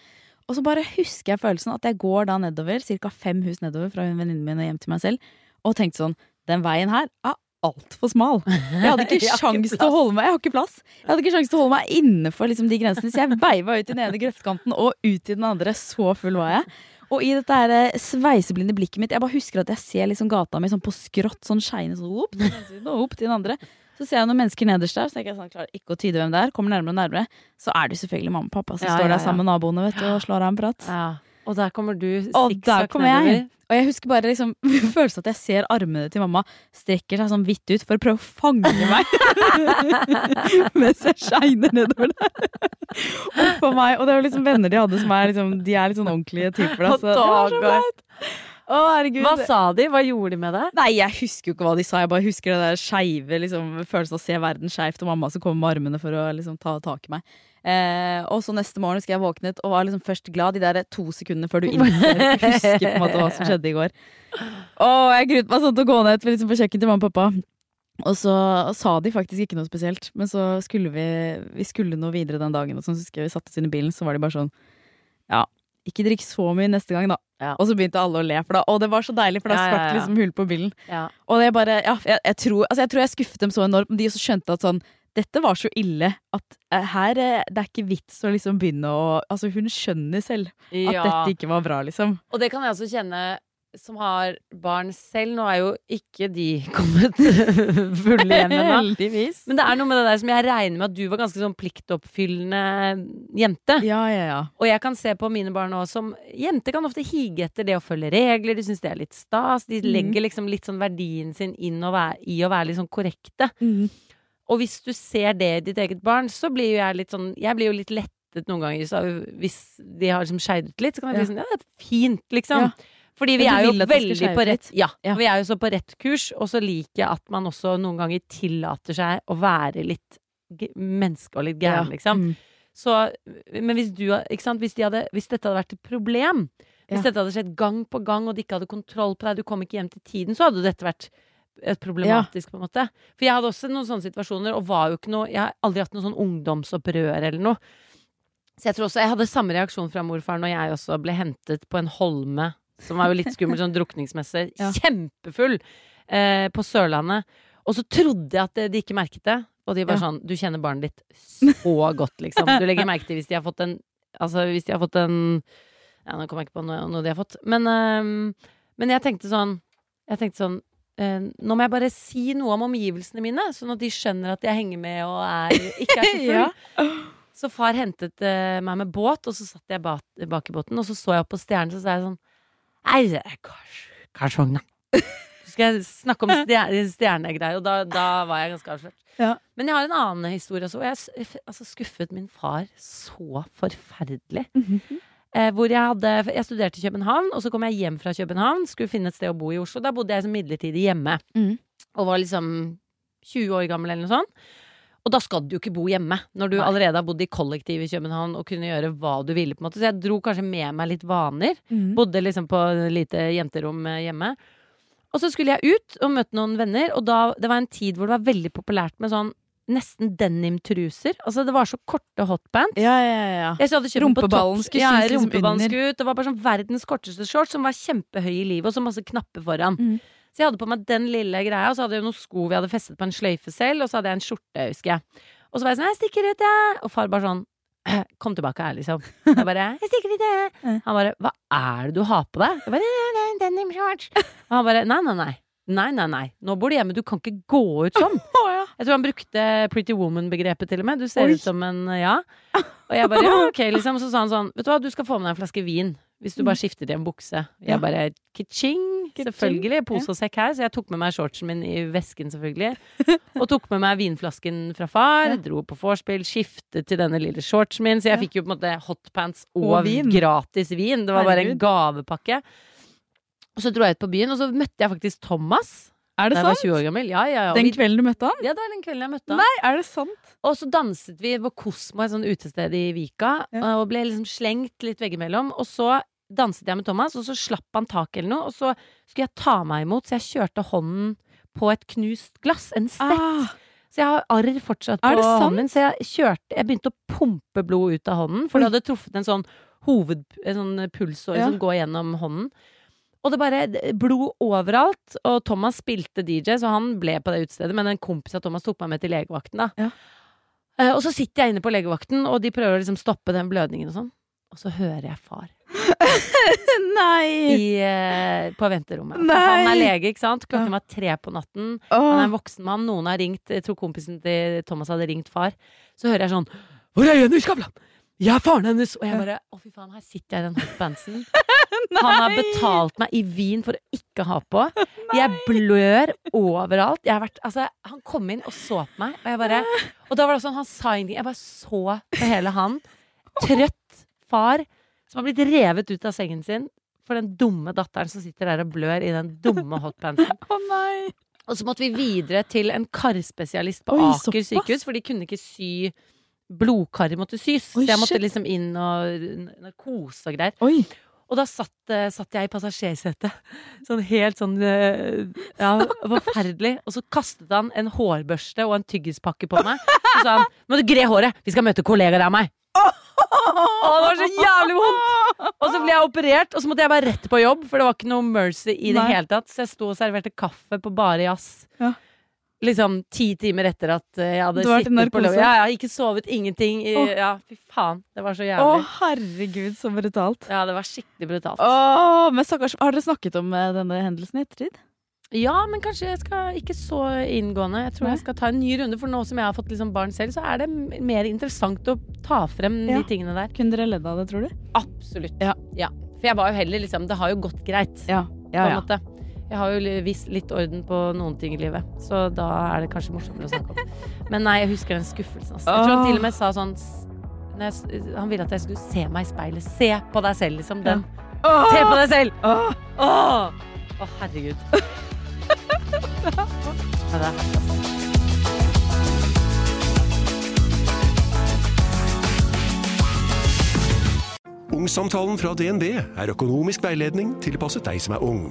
Og så bare husker jeg følelsen at jeg går da nedover, ca. fem hus nedover fra venninnen min og hjem til meg selv, og tenkte sånn Den veien her er altfor smal. Jeg hadde ikke sjans til å holde meg Jeg har ikke plass. Jeg hadde ikke sjans til å holde meg innenfor liksom, de grensene, så jeg veiva ut i den ene grøftkanten og ut i den andre. Så full var jeg. Og i dette her eh, sveiseblinde blikket mitt Jeg bare husker at jeg ser liksom gata mi sånn på skrått, sånn skeine sånn opp til den siden og opp til den andre. Så ser jeg noen mennesker nederst der, så tenker jeg sånn, klarer ikke å tyde hvem det er. Kommer nærmere og nærmere. Så er det selvfølgelig mamma og pappa som står der sammen med naboene vet du, og slår av en prat. Og der kommer du sikksakk nedover. Og jeg husker bare liksom følelsen at jeg ser armene til mamma strekker seg sånn vidt ut for å prøve å fange meg. Mens jeg shiner nedover der. Oppå meg. Og det er jo liksom venner de hadde som er liksom De er litt sånn ordentlige typer. Da, så herregud. Hva sa de? Hva gjorde de med deg? Nei, jeg husker jo ikke hva de sa. Jeg bare husker det der skeive liksom, følelsen av å se verden skeivt, og mamma som kommer med armene for å liksom, ta tak i meg. Eh, og så neste morgen husker jeg våknet og var liksom først glad de der to sekundene før du innser husker på en måte hva som skjedde i går. Og jeg gruet meg sånn til å gå ned liksom, på kjøkkenet til mamma og pappa. Og så sa de faktisk ikke noe spesielt, men så skulle vi Vi skulle noe videre den dagen, og så husker jeg vi satte oss inn i bilen, så var de bare sånn Ja, ikke drikk så mye neste gang, da. Og så begynte alle å le, for da Og det var så deilig, for da Ja, ja, sprakk ja. liksom hull på bilen. Ja. Og det bare Ja, jeg, jeg, tror, altså jeg tror jeg skuffet dem så enormt, men de også skjønte at sånn dette var så ille at eh, her eh, Det er ikke vits å liksom begynne å Altså, hun skjønner selv at Ja. dette ikke var bra, liksom. Og det kan jeg også kjenne som har barn selv. Nå er jo ikke de kommet fulle hjem ennå. Men det er noe med det der som jeg regner med at du var ganske sånn pliktoppfyllende jente. Ja, ja, ja. Og jeg kan se på mine barn nå som Jenter kan ofte hige etter det å følge regler. De syns det er litt stas. De Mm. legger liksom litt sånn verdien sin inn og være, i å være litt sånn korrekte. Mm. Og hvis du ser det i ditt eget barn, så blir jo jeg litt sånn Jeg blir jo litt lettet noen ganger så hvis de har liksom skeidet litt. Så kan jeg bli sånn Ja, det er fint, liksom. Ja. Fordi vi er jo veldig på rett ja, Ja. vi er jo så på rett kurs, og så liker jeg at man også noen ganger tillater seg å være litt menneske og litt gæren, Ja. liksom. Mm. Så, men hvis du sant, hvis, de hadde, hvis dette hadde vært et problem, hvis dette hadde skjedd gang på gang, og de ikke hadde kontroll på deg, du kom ikke hjem til tiden, så hadde dette vært problematisk, på en måte. For jeg hadde også noen sånne situasjoner, og var jo ikke noe Jeg har aldri hatt noe sånn ungdomsopprør eller noe. Så jeg tror også jeg hadde samme reaksjon fra morfaren når jeg også ble hentet på en holme, som var jo litt skummel, sånn drukningsmessig. Ja. Kjempefull! Eh, på Sørlandet. Og så trodde jeg at de ikke merket det. Og de bare Ja. sånn Du kjenner barnet ditt så godt, liksom. Du legger merke til hvis de har fått en Altså hvis de har fått en Ja, nå kommer jeg ikke på noe, noe de har fått. Men, eh, men jeg tenkte sånn Jeg tenkte sånn eh, Nå må jeg bare si noe om omgivelsene mine, sånn at de skjønner at jeg henger med og er, ikke er så full. Ja. Så far hentet eh, meg med båt, og så satt jeg bak, bak i båten, og så så jeg opp på stjernen, så sa jeg sånn Nei, Karsvogna. Så skal jeg snakke om stjer- stjernegreier, og da, da var jeg ganske avslørt. Ja. Men jeg har en annen historie også, og jeg altså, skuffet min far så forferdelig. Eh, hvor jeg hadde Jeg studerte i København, og så kom jeg hjem fra København, skulle finne et sted å bo i Oslo. Da bodde jeg som midlertidig hjemme. Mm. Og var liksom 20 år gammel eller noe sånt. Og da skal du jo ikke bo hjemme, når du Nei. allerede har bodd i kollektiv i København og kunne gjøre hva du ville. på en måte Så jeg dro kanskje med meg litt vaner. Mm. Bodde liksom på lite jenterom eh, hjemme. Og så skulle jeg ut og møte noen venner, og da, det var en tid hvor det var veldig populært med sånn nesten denimtruser. Altså det var så korte hotpants. Ja, ja, ja. Jeg hadde kjøpt Rumpeballen skulle ja, rumpeballen skulle ut. Det var bare sånn verdens korteste shorts som var kjempehøy i livet, og så masse knapper foran. Mm. Så jeg hadde på meg den lille greia, og så hadde jeg noen sko vi hadde festet på en sløyfe selv, og så hadde jeg en skjorte, husker jeg. Og så var jeg sånn 'Jeg stikker ut, jeg'. Og far bare sånn Kom tilbake her, liksom. Jeg bare 'Jeg stikker ut, jeg'. Han bare 'Hva er det du har på deg?' Jeg bare «Ja, det er en denim shorts. Og han bare 'Nei, nei, nei'. Nei, nei, nei. Nå bor du hjemme. Du kan ikke gå ut sånn. Jeg tror han brukte Pretty Woman-begrepet til og med. Du ser ut som en ja. Og jeg bare ja, ok, liksom. Så sa han sånn, vet du hva, du skal få med deg en flaske vin. Hvis du bare skifter til en bukse. Jeg bare kitching. Kitching, Selvfølgelig. Pose og sekk her. Så jeg tok med meg shortsen min i vesken, selvfølgelig. Og tok med meg vinflasken fra far. Dro på vorspiel. Skiftet til denne lille shortsen min. Så jeg fikk jo på en måte hotpants og, Og vin. gratis vin. Det var bare en gavepakke. Og så dro jeg ut på byen, og så møtte jeg faktisk Thomas. Er det da jeg var sant? 20 år gammel. Ja, ja, ja. Den vi- kvelden du møtte han? Ja, det var den kvelden jeg møtte han. Nei, er det sant? Og så danset vi på Kosmo, et sånt utested i Vika, og ble liksom slengt litt veggimellom. Og så danset jeg med Thomas, og så slapp han tak eller noe, og så skulle jeg ta meg imot, så jeg kjørte hånden på et knust glass, en stett. Så jeg har arr fortsatt på Ah. Sant? hånden min, så jeg kjørte Jeg begynte å pumpe blod ut av hånden, for det hadde truffet en sånn hoved... En sånn Ja. som går gjennom hånden. Og det bare blod overalt. Og Thomas spilte DJ, så han ble på det utestedet. Men en kompis av Thomas tok meg med til legevakten, da. Eh, og så sitter jeg inne på legevakten, og de prøver å liksom stoppe den blødningen og sånn. Og så hører jeg far. Nei! I, uh, på venterommet. Nei! Han er lege, ikke sant? Klokken var tre på natten. Oh. Han er en voksen mann. Noen har ringt Jeg tror kompisen til Thomas hadde ringt far. Så hører jeg sånn Hvor er Jenny Skavlan? Jeg er faren hennes! Og jeg bare Å, fy faen, her sitter jeg i den hotpantsen. Han har betalt meg i vin for å ikke ha på. Jeg blør overalt. Jeg har vært, altså, han kom inn og så på meg, og jeg bare Og da var det sånn, han sa ingenting. Jeg bare så på hele han. Trøtt far som har blitt revet ut av sengen sin for den dumme datteren som sitter der og blør i den dumme hotpantsen. Å nei! Og så måtte vi videre til en karspesialist på Oi, Aker sykehus, for de kunne ikke sy Blodkarer måtte sys, Oi, så jeg måtte shit. liksom inn og narkose og greier. Oi. Og da satt, eh, satt jeg i passasjersetet. Sånn helt sånn eh, Ja, forferdelig. Og så kastet han en hårbørste og en tyggispakke på meg. Og sa han 'Må du gre håret! Vi skal møte kollegaer av meg'. Å, det var så jævlig vondt! Og så ble jeg operert, og så måtte jeg bare rett på jobb, for det var ikke noe mercy i det Nei. hele tatt. Så jeg sto og serverte kaffe på bare jazz. Ja. Liksom ti timer etter at eh, jeg hadde sittet på lov. Ja, jeg har ikke sovet, ingenting. Åh. Ja, fy faen. Det var så jævlig. Å, oh, herregud, så brutalt. Ja, det var skikkelig brutalt. Oh, men stakkars, Har dere snakket om eh, denne hendelsen i ettertid? Ja, men kanskje jeg skal ikke så inngående. Jeg tror Nei. jeg skal ta en ny runde, for nå som jeg har fått liksom barn selv, så er det mer interessant å ta frem Ja. de tingene der. Kunne dere ledd av det, tror du? Absolutt. Ja. For jeg var jo heller liksom Det har jo gått greit, Ja, på ja, en ja. måte. Jeg har jo visst litt orden på noen ting i livet, så da er det kanskje morsommere å snakke om. Men nei, jeg husker den skuffelsen. Altså. Jeg tror han til og med sa sånn når jeg, Han ville at jeg skulle se meg i speilet. Se på deg selv, liksom. Den. Åh. Se på deg selv! Åh. Åh! Å, herregud. Men det er hardt, altså. Ungsamtalen fra DNB er økonomisk veiledning tilpasset deg som er ung.